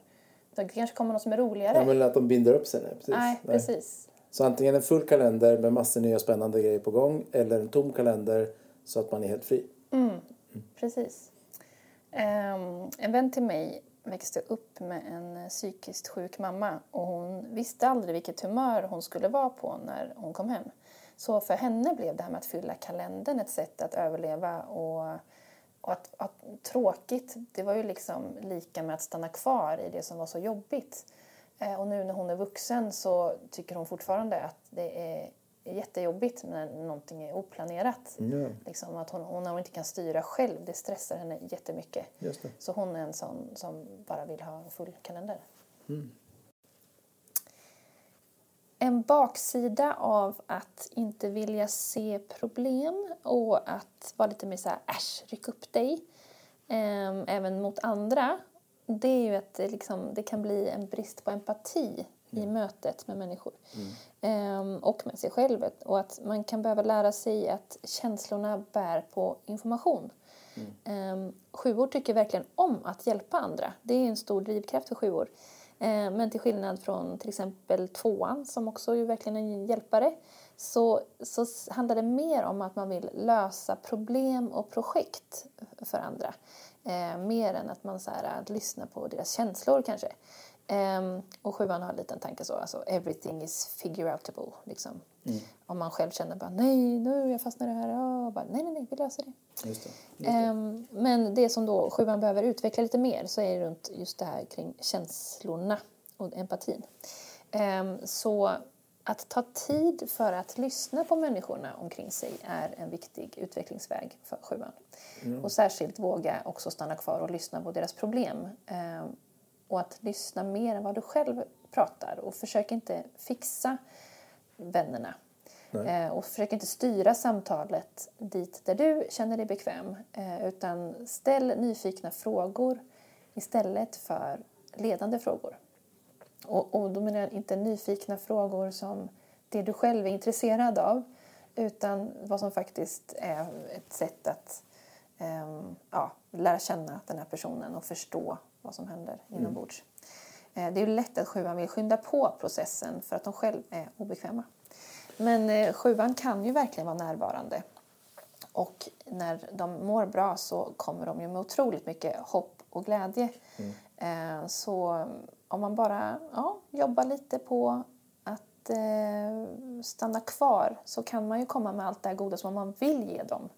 Det kanske kommer något som är roligare. Ja, men att de binder upp sig. Nej, precis. Nej, precis. Så antingen en full kalender med massor nya spännande grejer på gång eller en tom kalender så att man är helt fri. Precis. Ehm, en vän till mig växte upp med en eh, psykiskt sjuk mamma och hon visste aldrig vilket humör hon skulle vara på när hon kom hem. Så för henne blev det här med att fylla kalendern ett sätt att överleva och, och att, att tråkigt, det var ju liksom lika med att stanna kvar i det som var så jobbigt. Eh, och nu när hon är vuxen så tycker hon fortfarande att det är jättejobbigt när någonting är oplanerat. Ja. Liksom att hon, hon, inte kan styra själv, det stressar henne jättemycket. Just det. Så hon är en sån som bara vill ha en full kalender. En baksida av att inte vilja se problem och att vara lite mer så här, äsch, ryck upp dig, ehm, även mot andra, det är ju att det, liksom, det kan bli en brist på empati i mötet med människor. Ehm, och med sig själv. Och att man kan behöva lära sig att känslorna bär på information. Ehm, sjuor tycker verkligen om att hjälpa andra. Det är en stor drivkraft för sjuor. Ehm, men till skillnad från till exempel tvåan som också är verkligen en hjälpare så, så handlar det mer om att man vill lösa problem och projekt för andra. Eh, mer än att man så här, att lyssna på deras känslor kanske. Ehm, och sjuan har en liten tanke så, alltså everything is figure outable. Liksom. Om man själv känner bara nej, nu jag fastnar i det här, ja, bara, nej, nej, nej, vi löser det. Just det. Ehm, men det som då sjuan behöver utveckla lite mer så är det runt just det här kring känslorna och empatin. Ehm, så att ta tid för att lyssna på människorna omkring sig är en viktig utvecklingsväg för sjuan. Och särskilt våga också stanna kvar och lyssna på deras problem. Och att lyssna mer än vad du själv pratar och försök inte fixa vännerna. Eh, och försök inte styra samtalet dit där du känner dig bekväm. Eh, utan ställ nyfikna frågor istället för ledande frågor. Och, och då menar jag inte nyfikna frågor som det du själv är intresserad av utan vad som faktiskt är ett sätt att ehm, ja, lära känna den här personen och förstå vad som händer inombords. Eh, det är lätt att sjuan vill skynda på processen för att de själv är obekväma. Men eh, sjuan kan ju verkligen vara närvarande. Och när de mår bra så kommer de ju med otroligt mycket hopp och glädje. Eh, så om man bara ja, jobbar lite på att eh, stanna kvar så kan man ju komma med allt det goda som man vill ge dem.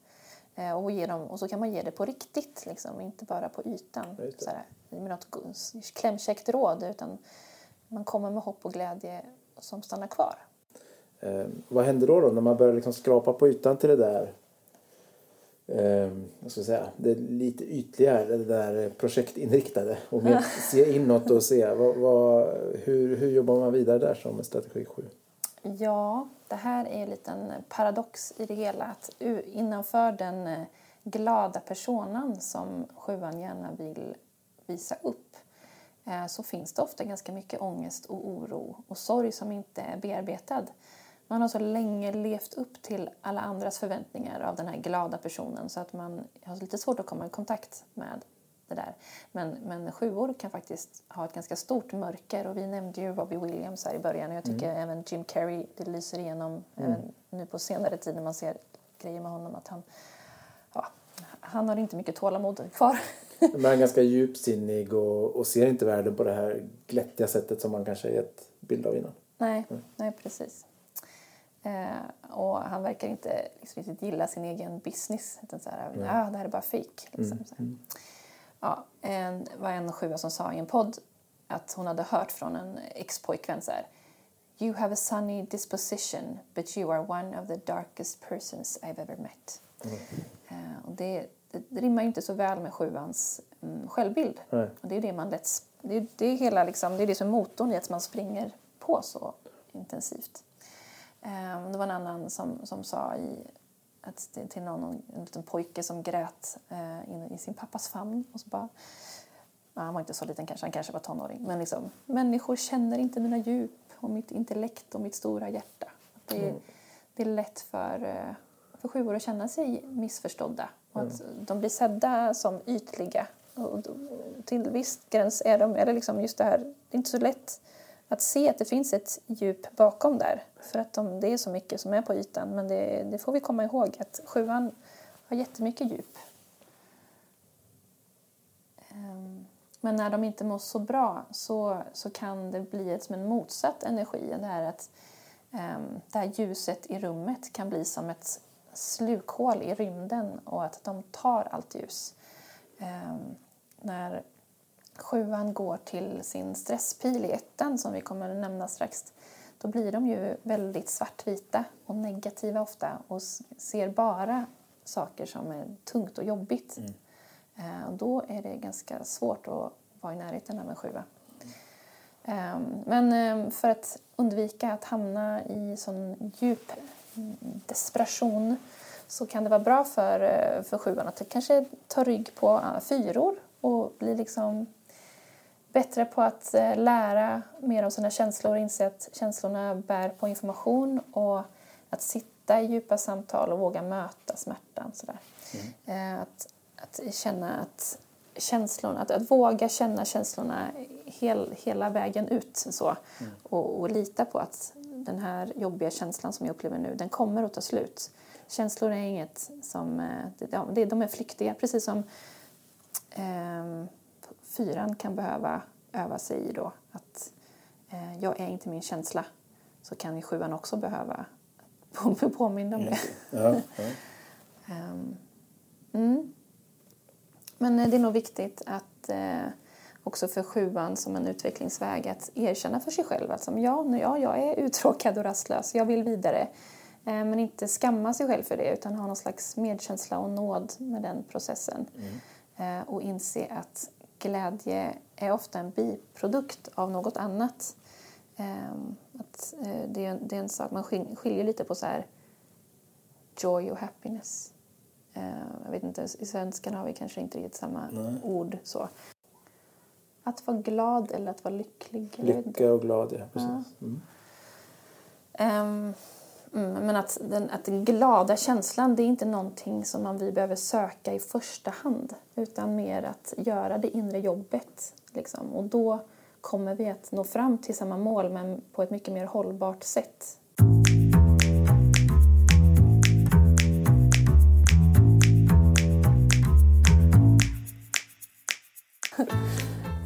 Eh, och, ge dem och så kan man ge det på riktigt, liksom, inte bara på ytan. Sådär, med något go- klämkäckt råd utan man kommer med hopp och glädje som stannar kvar. Eh, vad händer då, då när man börjar liksom skrapa på ytan till det där eh, vad ska jag säga, det är lite ytligare, det där projektinriktade och mer se inåt och se vad, vad, hur, hur jobbar man vidare där som strategi 7? Ja, det här är en liten paradox i det hela. Att innanför den eh, glada personan som sjuan gärna vill visa upp eh, så finns det ofta ganska mycket ångest och oro och sorg som inte är bearbetad. Man har så länge levt upp till alla andras förväntningar av den här glada personen så att man har lite svårt att komma i kontakt med det där. Men, men sjuor kan faktiskt ha ett ganska stort mörker och vi nämnde ju Robbie Williams här i början och jag tycker även Jim Carrey, det lyser igenom även nu på senare tid när man ser grejer med honom att han, ja, han har inte mycket tålamod kvar. Men han är ganska djupsinnig och, och ser inte världen på det här glättiga sättet som man kanske gett bild av innan. nej, nej precis. Eh, och han verkar inte liksom, riktigt gilla sin egen business. Utan så här, ja, det här är bara fake. Liksom, så här. Ja, en, var en sjua som sa i en podd att hon hade hört från en ex-pojkvän så här. You have a sunny disposition but you are one of the darkest persons I've ever met. Eh, och det, det, det rimmar ju inte så väl med sjuans mm, självbild. Nej. Och det är det man lätt, det, det, är hela liksom, det är det som är motorn i att man springer på så intensivt. Eh, det var en annan som, som sa i, att det, till någon, en liten pojke som grät eh, inne i sin pappas famn. Och så bara, ja, han var inte så liten kanske, han kanske var tonåring. Men liksom, människor känner inte mina djup och mitt intellekt och mitt stora hjärta. Det, är- det är lätt för, eh, för sjuor att känna sig missförstådda. Och att de blir sedda som ytliga. Och till viss gräns är de, eller liksom just det här, det är inte så lätt att se att det finns ett djup bakom där. För att de, det är så mycket som är på ytan. Men det, det får vi komma ihåg att sjuan har jättemycket djup. Ehm, men när de inte mår så bra så, så kan det bli ett, som en motsatt energi. Det här att ehm, det här ljuset i rummet kan bli som ett slukhål i rymden och att de tar allt ljus. Ehm, när sjuan går till sin stresspil i ettan som vi kommer att nämna strax då blir de ju väldigt svartvita och negativa ofta och ser bara saker som är tungt och jobbigt. Eh, och då är det ganska svårt att vara i närheten av en sjua. Eh, men eh, för att undvika att hamna i sån djup mm, desperation så kan det vara bra för, eh, för sjuan att kanske ta rygg på eh, fyror och bli liksom bättre på att eh, lära mer om sina känslor, inse att känslorna bär på information och att sitta i djupa samtal och våga möta smärtan. Sådär. Eh, Att, att känna att känslorna, att, att våga känna känslorna hel, hela vägen ut så, och, och lita på att den här jobbiga känslan som jag upplever nu, den kommer att ta slut. Känslor är inget som, eh, de, de är flyktiga, precis som Ehm, fyran kan behöva öva sig i då att eh, jag är inte min känsla så kan ju sjuan också behöva på- påminna om det. Ja, ja. Ehm, mm. Men eh, det är nog viktigt att eh, också för sjuan som en utvecklingsväg att erkänna för sig själv att som, ja, nu- ja, jag är uttråkad och rastlös, jag vill vidare. Eh, men inte skamma sig själv för det utan ha någon slags medkänsla och nåd med den processen. Eh, och inse att glädje är ofta en biprodukt av något annat. Ehm, att, eh, det, är, en- det är en sak, man skil- skiljer lite på så här joy och happiness. Eh, jag vet inte, i svenskan har vi kanske inte riktigt samma ord så. Att vara glad eller att vara lycklig. Lycka och glad, ja. Precis. Mm. Ehm, mm, men att den, att den glada känslan det är inte någonting som man, vi behöver söka i första hand utan mer att göra det inre jobbet. Liksom. Och då kommer vi att nå fram till samma mål men på ett mycket mer hållbart sätt.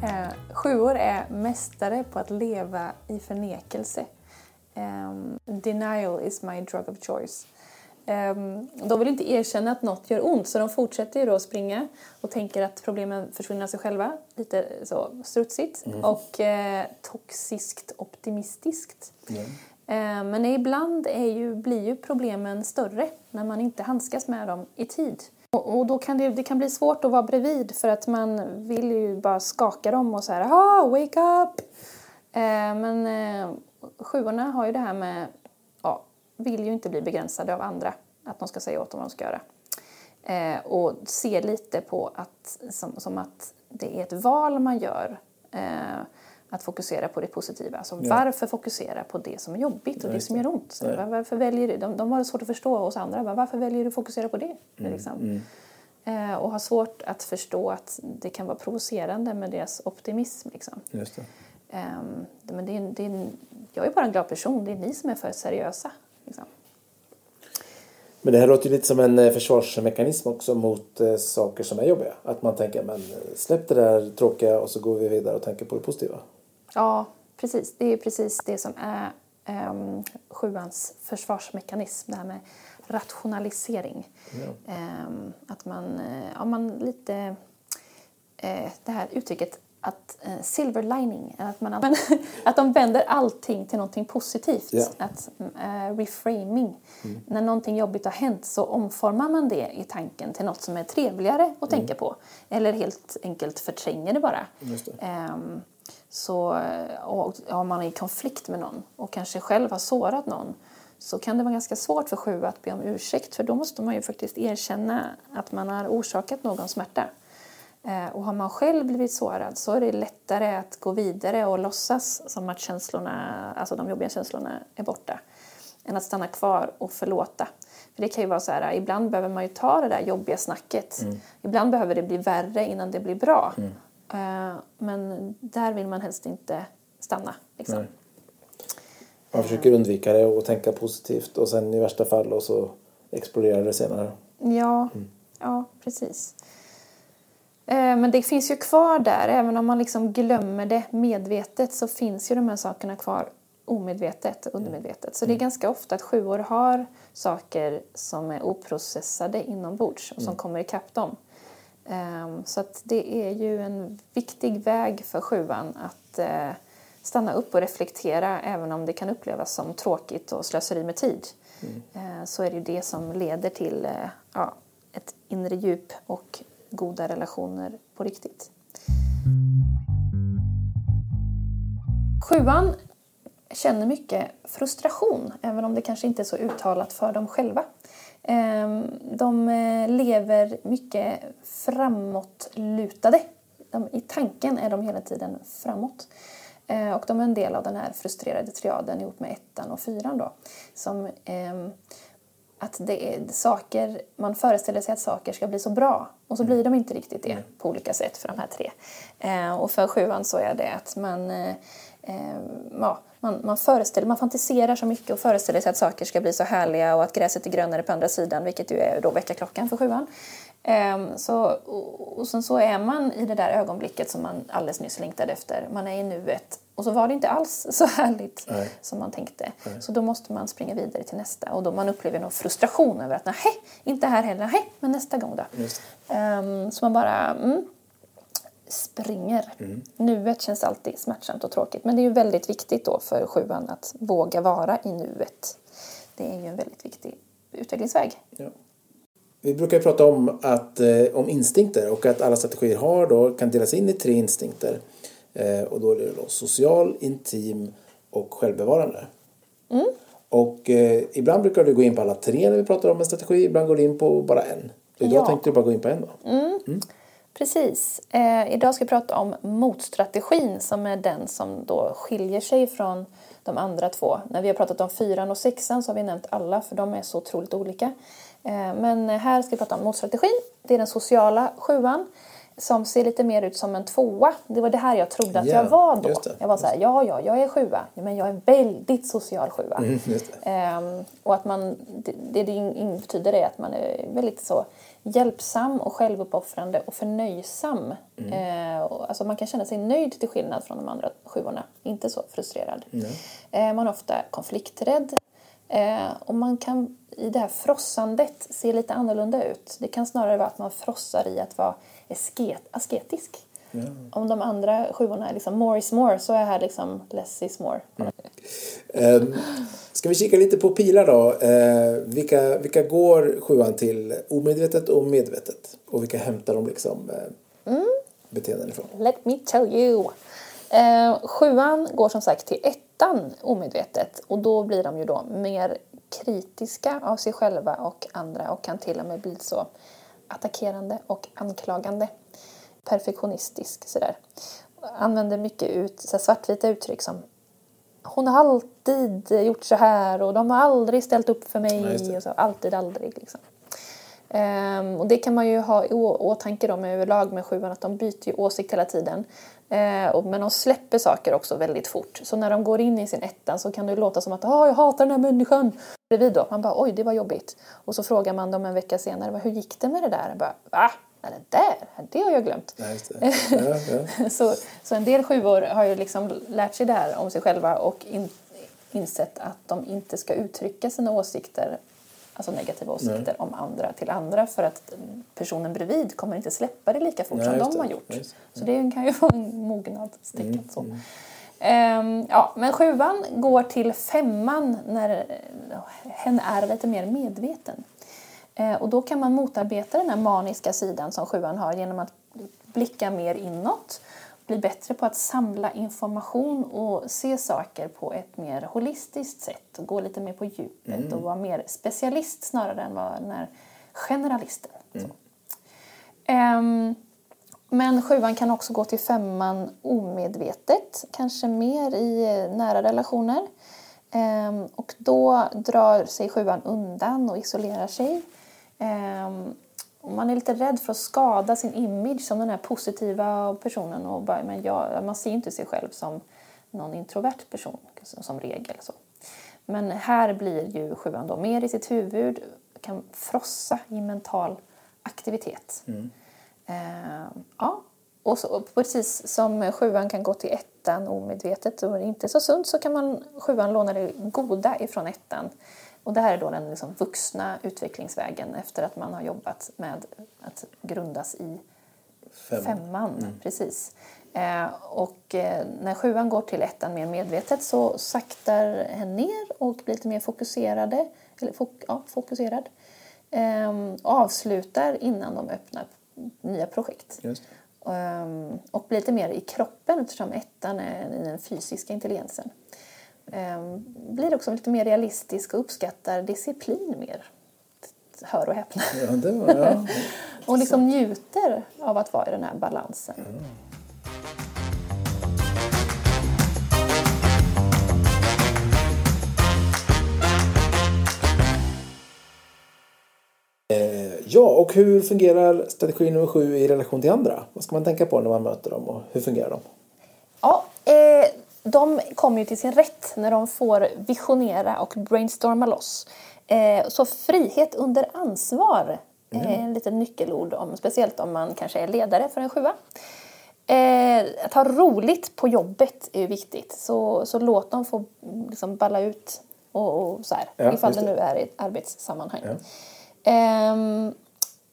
Eh, Sjuor är mästare på att leva i förnekelse. Ehm, denial is my drug of choice. Ehm, de vill inte erkänna att något gör ont så de fortsätter ju då att springa och tänker att problemen försvinner av sig själva. Lite så strutsigt och eh, toxiskt optimistiskt. Eh, Men ibland är ju, blir ju problemen större när man inte handskas med dem i tid. Och, och då kan det, det kan bli svårt att vara bredvid för att man vill ju bara skaka dem och så här ah, wake up! Eh, men sjuorna har ju det här med, ja, vill ju inte bli begränsade av andra. Att de ska säga åt dem vad de ska göra. Eh, och ser lite på att, som, som att det är ett val man gör. Eh, att fokusera på det positiva. Alltså varför fokusera på det som är jobbigt och det som gör ont? Så, var- varför väljer du, de, de har svårt att förstå oss andra. Bara, Varför väljer du att fokusera på det? Liksom. Eh, och har svårt att förstå att det kan vara provocerande med deras optimism. Liksom. Just det. Ehm, men det är, det är, jag är bara en glad person, det är ni som är för seriösa. Liksom. Men det här låter ju lite som en eh, försvarsmekanism också mot eh, saker som är jobbiga. Att man tänker, men släpp det där tråkiga och så går vi vidare och tänker på det positiva. Ja, precis. Det är precis det som är um, sjuans försvarsmekanism, det här med rationalisering. Ehm, att man, eh, ja, man lite, eh, det här uttrycket att eh, silver lining, att, man, men, att de vänder allting till någonting positivt. Ja. Att, eh, reframing. När någonting jobbigt har hänt så omformar man det i tanken till något som är trevligare att tänka på. Eller helt enkelt förtränger det bara. Det. Ehm, så eh, och, om man är i konflikt med någon och kanske själv har sårat någon så kan det vara ganska svårt för sju att be om ursäkt för då måste man ju faktiskt erkänna att man har orsakat någon smärta. Eh, och har man själv blivit sårad så är det lättare att gå vidare och låtsas som att känslorna, alltså de jobbiga känslorna är borta än att stanna kvar och förlåta. För det kan ju vara så här, ibland behöver man ju ta det där jobbiga snacket. Ibland behöver det bli värre innan det blir bra. Eh, Men där vill man helst inte stanna. Liksom. Man försöker undvika det och tänka positivt och sen i värsta fall och så exploderar det senare. Ja, ja precis. Eh, Men det finns ju kvar där, även om man liksom glömmer det medvetet så finns ju de här sakerna kvar omedvetet undermedvetet. Så det är ganska ofta att sjuor har saker som är oprocessade inombords och som kommer ikapp dem. Ehm, Så att det är ju en viktig väg för sjuan att eh, stanna upp och reflektera även om det kan upplevas som tråkigt och slöseri med tid. Eh, Så är det ju det som leder till ja, ett inre djup och goda relationer på riktigt. Sjuan känner mycket frustration, även om det kanske inte är så uttalat för dem själva. Ehm, de eh, lever mycket framåtlutade I tanken är de hela tiden framåt. Eh, och de är en del av den här frustrerade triaden ihop med ettan och fyran då. Som, ehm, att det är saker, man föreställer sig att saker ska bli så bra och så blir de inte riktigt det på olika sätt för de här tre. Eh, och för sjuan så är det att man, eh, eh, ja, man, man, föreställer, man fantiserar så mycket och föreställer sig att saker ska bli så härliga och att gräset är grönare på andra sidan, vilket ju är då väckarklockan för sjuan. Um, så, och, och sen så är man i det där ögonblicket som man alldeles nyss längtade efter. Man är i nuet. Och så var det inte alls så härligt Nej. som man tänkte. Nej. Så då måste man springa vidare till nästa. Och då man upplever någon frustration över att nej, inte här heller, nej, men nästa gång då. Um, så man bara mm, springer. Mm. Nuet känns alltid smärtsamt och tråkigt. Men det är ju väldigt viktigt då för sjuan att våga vara i nuet. Det är ju en väldigt viktig utvecklingsväg. Ja. Vi brukar prata om, att, eh, om instinkter och att alla strategier har då, kan delas in i tre instinkter. Eh, och då är det då social, intim och självbevarande. Mm. Och eh, ibland brukar du gå in på alla tre när vi pratar om en strategi, ibland går du in på bara en. Så idag Ja. tänkte du bara gå in på en då. Mm. Precis. Eh, idag ska vi prata om motstrategin som är den som då skiljer sig från de andra två. När vi har pratat om fyran och sexan så har vi nämnt alla för de är så otroligt olika. Eh, men här ska vi prata om motstrategin. Det är den sociala sjuan som ser lite mer ut som en tvåa. Det var det här jag trodde att Ja, jag var då. Jag var så här, ja, ja, jag är sjua, men jag är väldigt social sjua. Mm. Ehm, och att man, det det, betyder är att man är väldigt så hjälpsam och självuppoffrande och förnöjsam. Eh, och, alltså man kan känna sig nöjd till skillnad från de andra sjuorna. Inte så frustrerad. Eh, man är ofta konflikträdd. Eh, och man kan i det här frossandet se lite annorlunda ut. Det kan snarare vara att man frossar i att vara asket, asketisk. Om de andra sjuorna är liksom more is more så är här liksom less is more. Ehm, ska vi kika lite på pilar då? Ehm, vilka, vilka går sjuan till omedvetet och medvetet? Och vilka hämtar de liksom eh, beteenden ifrån? Let me tell you. Eh, sjuan går som sagt till ettan omedvetet och då blir de ju då mer kritiska av sig själva och andra och kan till och med bli så attackerande och anklagande. Perfektionistisk sådär. Använder mycket ut, så svartvita uttryck som hon har alltid gjort så här och de har aldrig ställt upp för mig. Det. och så, alltid, aldrig. Liksom. Ehm, och det kan man ju ha i åtanke då med överlag med sjuan att de byter ju åsikt hela tiden. Eh, och, men de släpper saker också väldigt fort. Så när de går in i sin ettan så kan det låta som att ah, jag hatar den här människan. Bredvid då, man bara oj det var jobbigt. Och så frågar man dem en vecka senare, hur gick det med det där? Jag bara, Va? Nej, det där, det har jag glömt. Det. Ja, ja. Så, så en del sjuor har ju liksom lärt sig det här om sig själva och in, insett att de inte ska uttrycka sina åsikter, alltså negativa åsikter om andra till andra för att personen bredvid kommer inte släppa det lika fort Nej, som de har det. gjort. Just Så det kan ju vara en mognadstecken. Mm, så. Ehm, ja, men sjuan går till femman när eh, hen är lite mer medveten. Eh, och då kan man motarbeta den här maniska sidan som sjuan har genom att blicka mer inåt, bli bättre på att samla information och se saker på ett mer holistiskt sätt och gå lite mer på djupet och vara mer specialist snarare än vara den här generalisten. Så. Ehm, men sjuan kan också gå till femman omedvetet, kanske mer i eh, nära relationer. Ehm, och då drar sig sjuan undan och isolerar sig. Ehm, och man är lite rädd för att skada sin image som den här positiva personen. Och bara, men jag, man ser inte sig själv som någon introvert person som regel. Så. Men här blir ju sjuan då mer i sitt huvud, kan frossa i mental aktivitet. Eh, ja. Och, så, och precis som sjuan kan gå till ettan omedvetet och inte så sunt så kan man sjuan låna det goda ifrån ettan. Och det här är då den liksom vuxna utvecklingsvägen efter att man har jobbat med att grundas i Fem. femman. Precis. Eh, och eh, när sjuan går till ettan mer medvetet så saktar hen ner och blir lite mer fokuserade, eller fok, ja, fokuserad. Eh, avslutar innan de öppnar nya projekt. Ehm, och blir lite mer i kroppen eftersom ettan är i den fysiska intelligensen. Ehm, blir också lite mer realistisk och uppskattar disciplin mer. hör och häpna. Ja, det var, ja. och liksom njuter av att vara i den här balansen. ja, och hur fungerar strategi nummer sju i relation till andra? Vad ska man tänka på när man möter dem och hur fungerar de? Eh, de kommer ju till sin rätt när de får visionera och brainstorma loss. Eh, så frihet under ansvar är en liten nyckelord, om, speciellt om man kanske är ledare för en sjua. Eh, att ha roligt på jobbet är ju viktigt, så, så låt dem få liksom, balla ut och, och så här, Ja, ifall det det. nu är i ett arbetssammanhang. Ja. Ehm,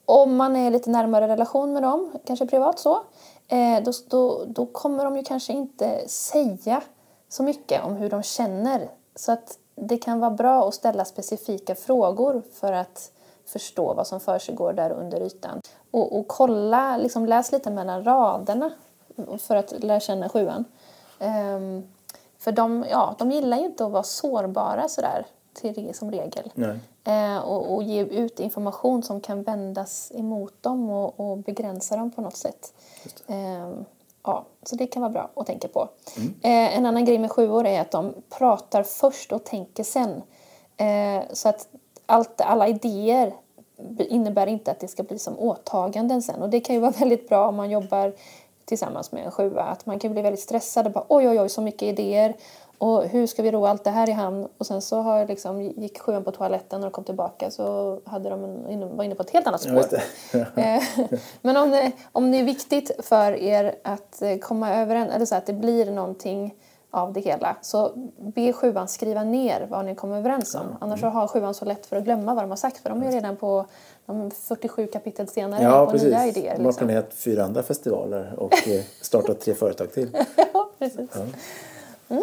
om man är lite närmare relation med dem, kanske privat så, eh, Eh, då, då, då kommer de ju kanske inte säga så mycket om hur de känner. Så att det kan vara bra att ställa specifika frågor för att förstå vad som försiggår där under ytan. Och, och kolla, liksom läs lite mellan raderna för att lära känna sjuan. Um, för de, ja, de gillar ju inte att vara sårbara sådär till, som regel. Eh, och, och ge ut information som kan vändas emot dem och, och begränsa dem på något sätt. Eh, ja, så det kan vara bra att tänka på. Eh, en annan grej med sjuor är att de pratar först och tänker sen. Eh, så att allt, alla idéer innebär inte att det ska bli som åtaganden sen. Och det kan ju vara väldigt bra om man jobbar tillsammans med en sjua. Att man kan bli väldigt stressad och bara oj, oj, oj, så mycket idéer. Och hur ska vi ro allt det här i hamn? Och sen så har liksom, gick sjuan på toaletten och kom tillbaka så hade de en, var inne på ett helt annat spår. Eh, Men om det, om det är viktigt för er att eh, komma överens, eller så att det blir någonting av det hela, så be sjuan skriva ner vad ni kommer överens om. Annars så har sjuan så lätt för att glömma vad de har sagt, för de är redan på de 47 kapitel senare Ja, på precis. nya idéer. De har Liksom. planerat fyra andra festivaler och eh, startat tre företag till. ja, precis. Ja,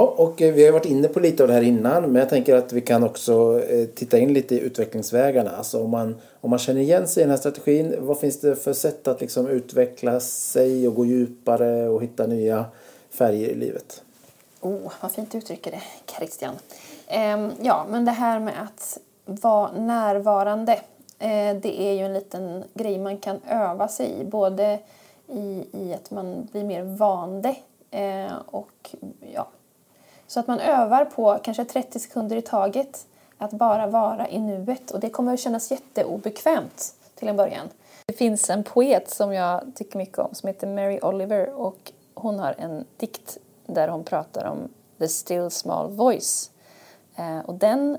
och eh, vi har varit inne på lite av det här innan, men jag tänker att vi kan också eh, titta in lite i utvecklingsvägarna. Alltså om man, om man känner igen sig i den här strategin, vad finns det för sätt att liksom utveckla sig och gå djupare och hitta nya färger i livet? Oh, vad fint du uttrycker det, Christian. Ehm, ja, men det här med att vara närvarande, eh, det är ju en liten grej man kan öva sig i. Både i, i att man blir mer vande eh, och ja, så att man övar på kanske 30 sekunder i taget att bara vara i nuet. Och det kommer att kännas jätteobekvämt till en början. Det finns en poet som jag tycker mycket om som heter Mary Oliver och hon har en dikt där hon pratar om the still small voice. Eh, och den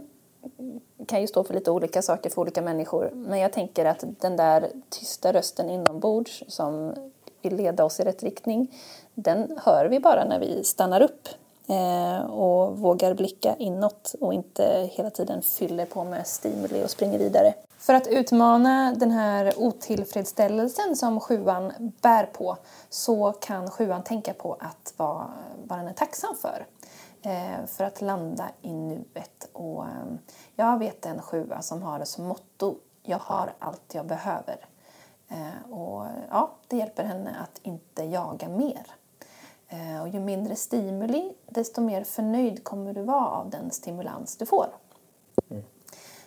kan ju stå för lite olika saker för olika människor. Men jag tänker att den där tysta rösten inombords som vill leda oss i rätt riktning, den hör vi bara när vi stannar upp Eh, och vågar blicka inåt och inte hela tiden fyller på med stimuli och springer vidare. För att utmana den här otillfredsställelsen som sjuan bär på så kan sjuan tänka på att vad, vad den är tacksam för eh, för att landa i nuet. Och, eh, jag vet en sjua som har det som motto Jag har allt jag behöver. Och ja, Det hjälper henne att inte jaga mer. Eh, och ju mindre stimuli, desto mer förnöjd kommer du vara av den stimulans du får.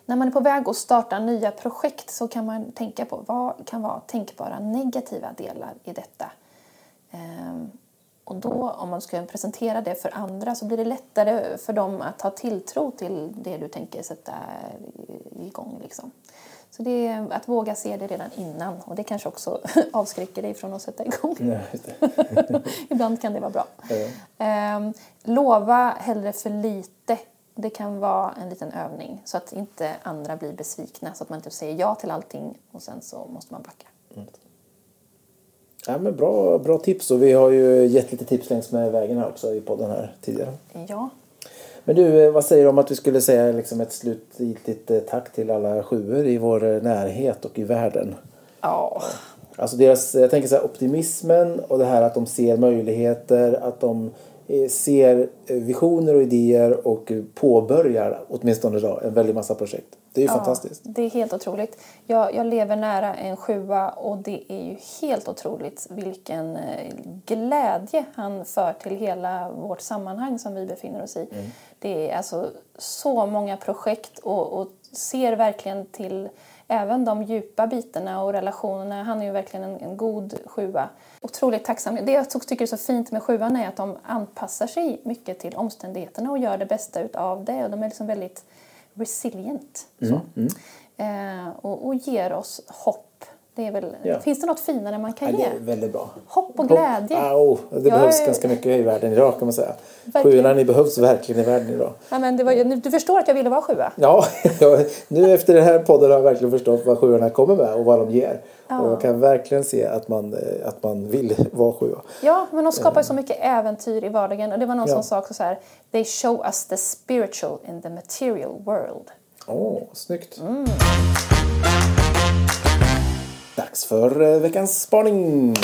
När man är på väg att starta nya projekt så kan man tänka på vad kan vara tänkbara negativa delar i detta. Ehm, och då, om man ska presentera det för andra så blir det lättare för dem att ha tilltro till det du tänker sätta igång. Liksom. Så det är att våga se det redan innan och det kanske också avskräcker dig från att sätta igång. Ja, det. Ibland kan det vara bra. Ehm, lova hellre för lite. Det kan vara en liten övning så att inte andra blir besvikna så att man inte säger ja till allting och sen så måste man backa. Ja, men bra, bra tips och vi har ju gett lite tips längs med vägen här också i podden här tidigare. Ja, Men du, eh, vad säger du om att vi skulle säga liksom ett slutgiltigt eh, tack till alla sjuor i vår eh, närhet och i världen? ja. Alltså deras, jag tänker så här, optimismen och det här att de ser möjligheter, att de ser visioner och idéer och påbörjar åtminstone då en väldig massa projekt. Det är ju fantastiskt. Det är helt otroligt. Jag, jag lever nära en sjua och det är ju helt otroligt vilken eh, glädje han för till hela vårt sammanhang som vi befinner oss i. Det är alltså så många projekt och, och ser verkligen till även de djupa bitarna och relationerna. Han är ju verkligen en, en god sjua. Otroligt tacksam. Det jag tycker är så fint med sjuan är att de anpassar sig mycket till omständigheterna och gör det bästa utav det. Och de är liksom väldigt resilient. Så. Eh, och, och ger oss hopp. Det väl, Ja. Finns det något finare man kan Ja, ge? väldigt bra. Hopp och glädje. Au, det Jag behövs är- ganska mycket i världen idag kan man säga. Verkligen. Sjuorna behövs verkligen i världen idag. Ja, men det var, ju- du förstår att jag ville vara sjua? Ja, jag, nu efter den här podden har jag verkligen förstått vad sjuorna kommer med och vad de ger. Och jag kan verkligen se att man, eh, att man vill vara sjua. Ja, men de skapar så mycket äventyr i vardagen. Och det var någon Ja. som sa så här. They show us the spiritual in the material world. Åh, snyggt. Dags för eh, veckans spaning.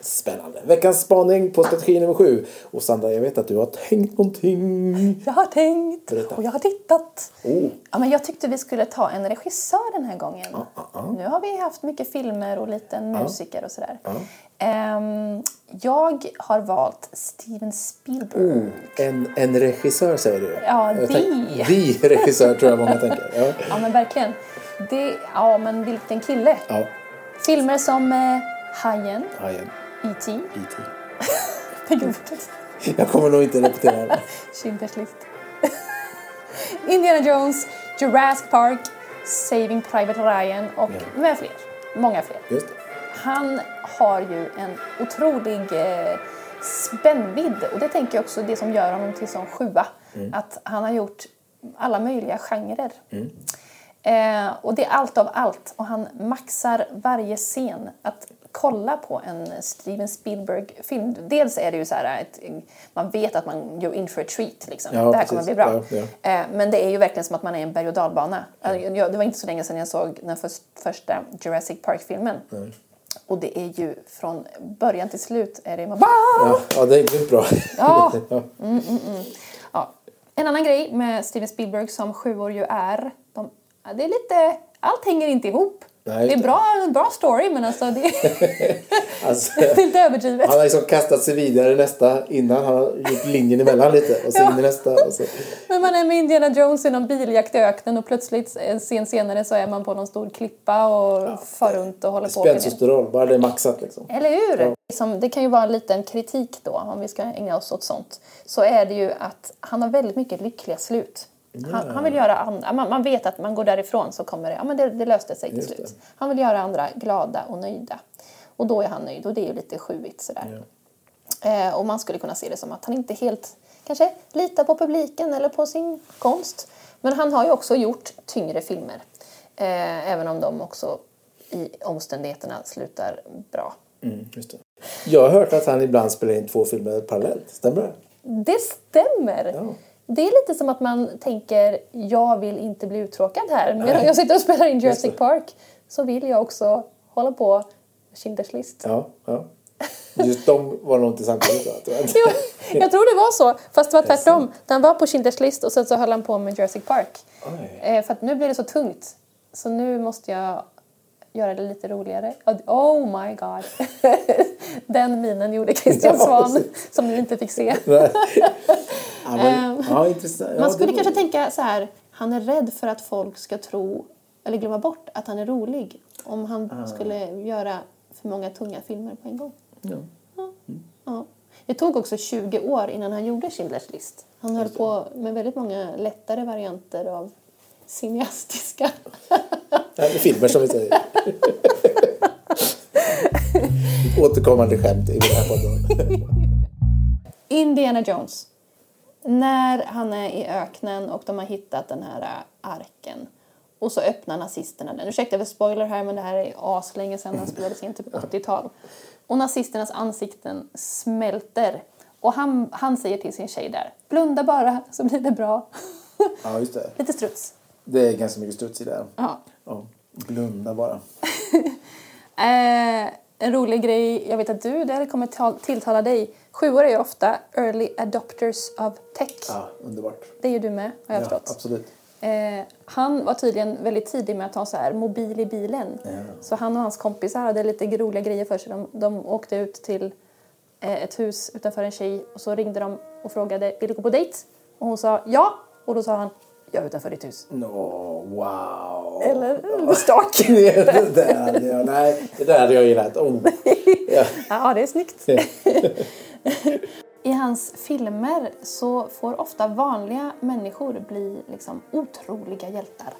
Spännande. Veckans spaning på strategi nummer sju. Och Sandra, jag vet att du har tänkt någonting. Jag har tänkt Berätta. och jag har tittat. Oh. Ja, men jag tyckte vi skulle ta en regissör den här gången. Nu har vi haft mycket filmer och lite musiker och sådär. Ehm, jag har valt Steven Spielberg. Oh, en, en regissör säger du? Ja, Jag tänk- The regissör tror jag många tänker. Ja. Ja, men verkligen. Det, ja, men vilken kille. Ja, Filmer som eh, Hajen, Hajen. E.T. E.T. Tänk på- Jag kommer nog inte repetera det. Schindler's list. Indiana Jones, Jurassic Park, Saving Private Ryan och med fler. Många fler. Han har ju en otrolig eh, spännvidd och det tänker jag också det som gör honom till sån sjua. Att han har gjort alla möjliga genrer. Eh, och det är allt av allt och han maxar varje scen. Att kolla på en Steven Spielberg-film, dels är det ju så här ett, man vet att man you're in for a treat liksom. Ja, det här kommer bli bra. Ja, ja. Eh, Men det är ju verkligen som att man är i en berg och dalbana. Jag- Det var inte så länge sedan jag såg den först, första Jurassic Park-filmen. Och det är ju från början till slut är det man bara... Ja, ja, det är grymt bra. Ja. Ja. Ja. En annan grej med Steven Spielberg som sjuor ju är, de, ja, det är lite, allt hänger inte ihop. Nej, det är bra, en bra story men alltså det, Alltså, det är inte överdrivet. han har liksom kastat sig vidare nästa innan. Han har gjort linjen emellan lite. Och så Ja. in i nästa. Så. Men man är med Indiana Jones i någon biljakt i öknen och plötsligt en scen senare så är man på någon stor klippa och far runt och håller på. Roll. Bara det är maxat liksom. Eller hur? Som, det kan ju vara en liten kritik då, om vi ska ägna oss åt sånt. Så är det ju att han har väldigt mycket lyckliga slut. Han, han vill göra andra, man, man vet att man går därifrån så kommer det, ja men det, det löste sig till slut. Han vill göra andra glada och nöjda. Och då är han nöjd och det är ju lite sjuigt sådär. Eh, och man skulle kunna se det som att han inte helt kanske litar på publiken eller på sin konst. Men han har ju också gjort tyngre filmer. Eh, även om de också i omständigheterna slutar bra. Mm. Jag har hört att han ibland spelar in två filmer parallellt. Stämmer det? Det stämmer! Ja. Det är lite som att man tänker, jag vill inte bli uttråkad här. Medan jag sitter och spelar in Jurassic. Park så vill jag också hålla på Schindler's list. Ja. ja. Just de var nog inte samtidigt va? Jo, jag tror det var så, fast det var tvärtom. Han var på Schindler's list och sen så höll han på med Jurassic Park. Oj. Eh, för att nu blir det så tungt. Så nu måste jag göra det lite roligare. Oh my god. Den minen gjorde Christian Svan som ni inte fick se. Nej. Ja, men, ja, intressant. Ja, Man skulle kanske tänka så här, han är rädd för att folk ska tro eller glömma bort att han är rolig om han Ah. skulle göra för många tunga filmer på en gång. Ja. Ja. Det tog också 20 år innan han gjorde Schindler's list. Han höll på med väldigt många lättare varianter av cineastiska. Är filmer som vi säger. Återkommande skämt i den här podden. Indiana Jones. När han är i öknen och de har hittat den här äh, arken och så öppnar nazisterna den. Ursäkta för spoiler här men det här är aslänge sedan den spelades in, typ 80-tal. Och nazisternas ansikten smälter. Och han, han säger till sin tjej där, blunda bara så blir det bra. Ja, just det. Lite struts. Det är ganska mycket struts i det. Ja. Ja. Blunda bara. Eh, en rolig grej, jag vet att du, det här kommer tal- tilltala dig. Sjuor är ju ofta early adopters of tech. Ja, underbart. Det är ju du med, har jag Ja, förstått. absolut. Eh, han var tydligen väldigt tidig med att ha så här mobil i bilen. Så han och hans kompisar hade lite roliga grejer för sig. De, de åkte ut till eh, ett hus utanför en tjej och så ringde de och frågade vill du gå på dejt? Och hon sa ja. Och då sa han jag utanför ditt hus. Nå, wow. Eller lite stak. det, där hade jag, nej, det där hade jag gillat. Oh. Ja. Ja, det är snyggt. I hans filmer så får ofta vanliga människor bli liksom otroliga hjältar.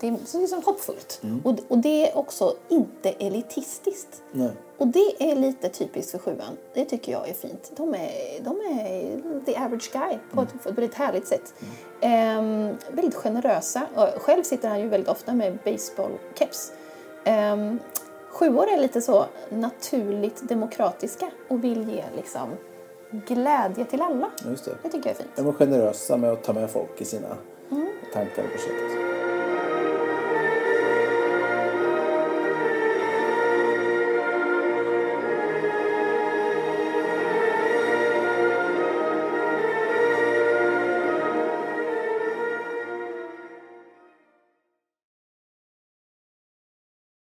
Det är liksom hoppfullt. Och, och det är också inte elitistiskt. Nej. Och det är lite typiskt för sjuan. Det tycker jag är fint. De är, de är the average guy på ett, på ett väldigt härligt sätt. Ehm, väldigt generösa. Och själv sitter han ju väldigt ofta med baseballkeps. Ehm, sjuor är lite så naturligt demokratiska och vill ge liksom glädje till alla. Just det. Det tycker jag är fint. De är generösa med att ta med folk i sina tankar och projekt.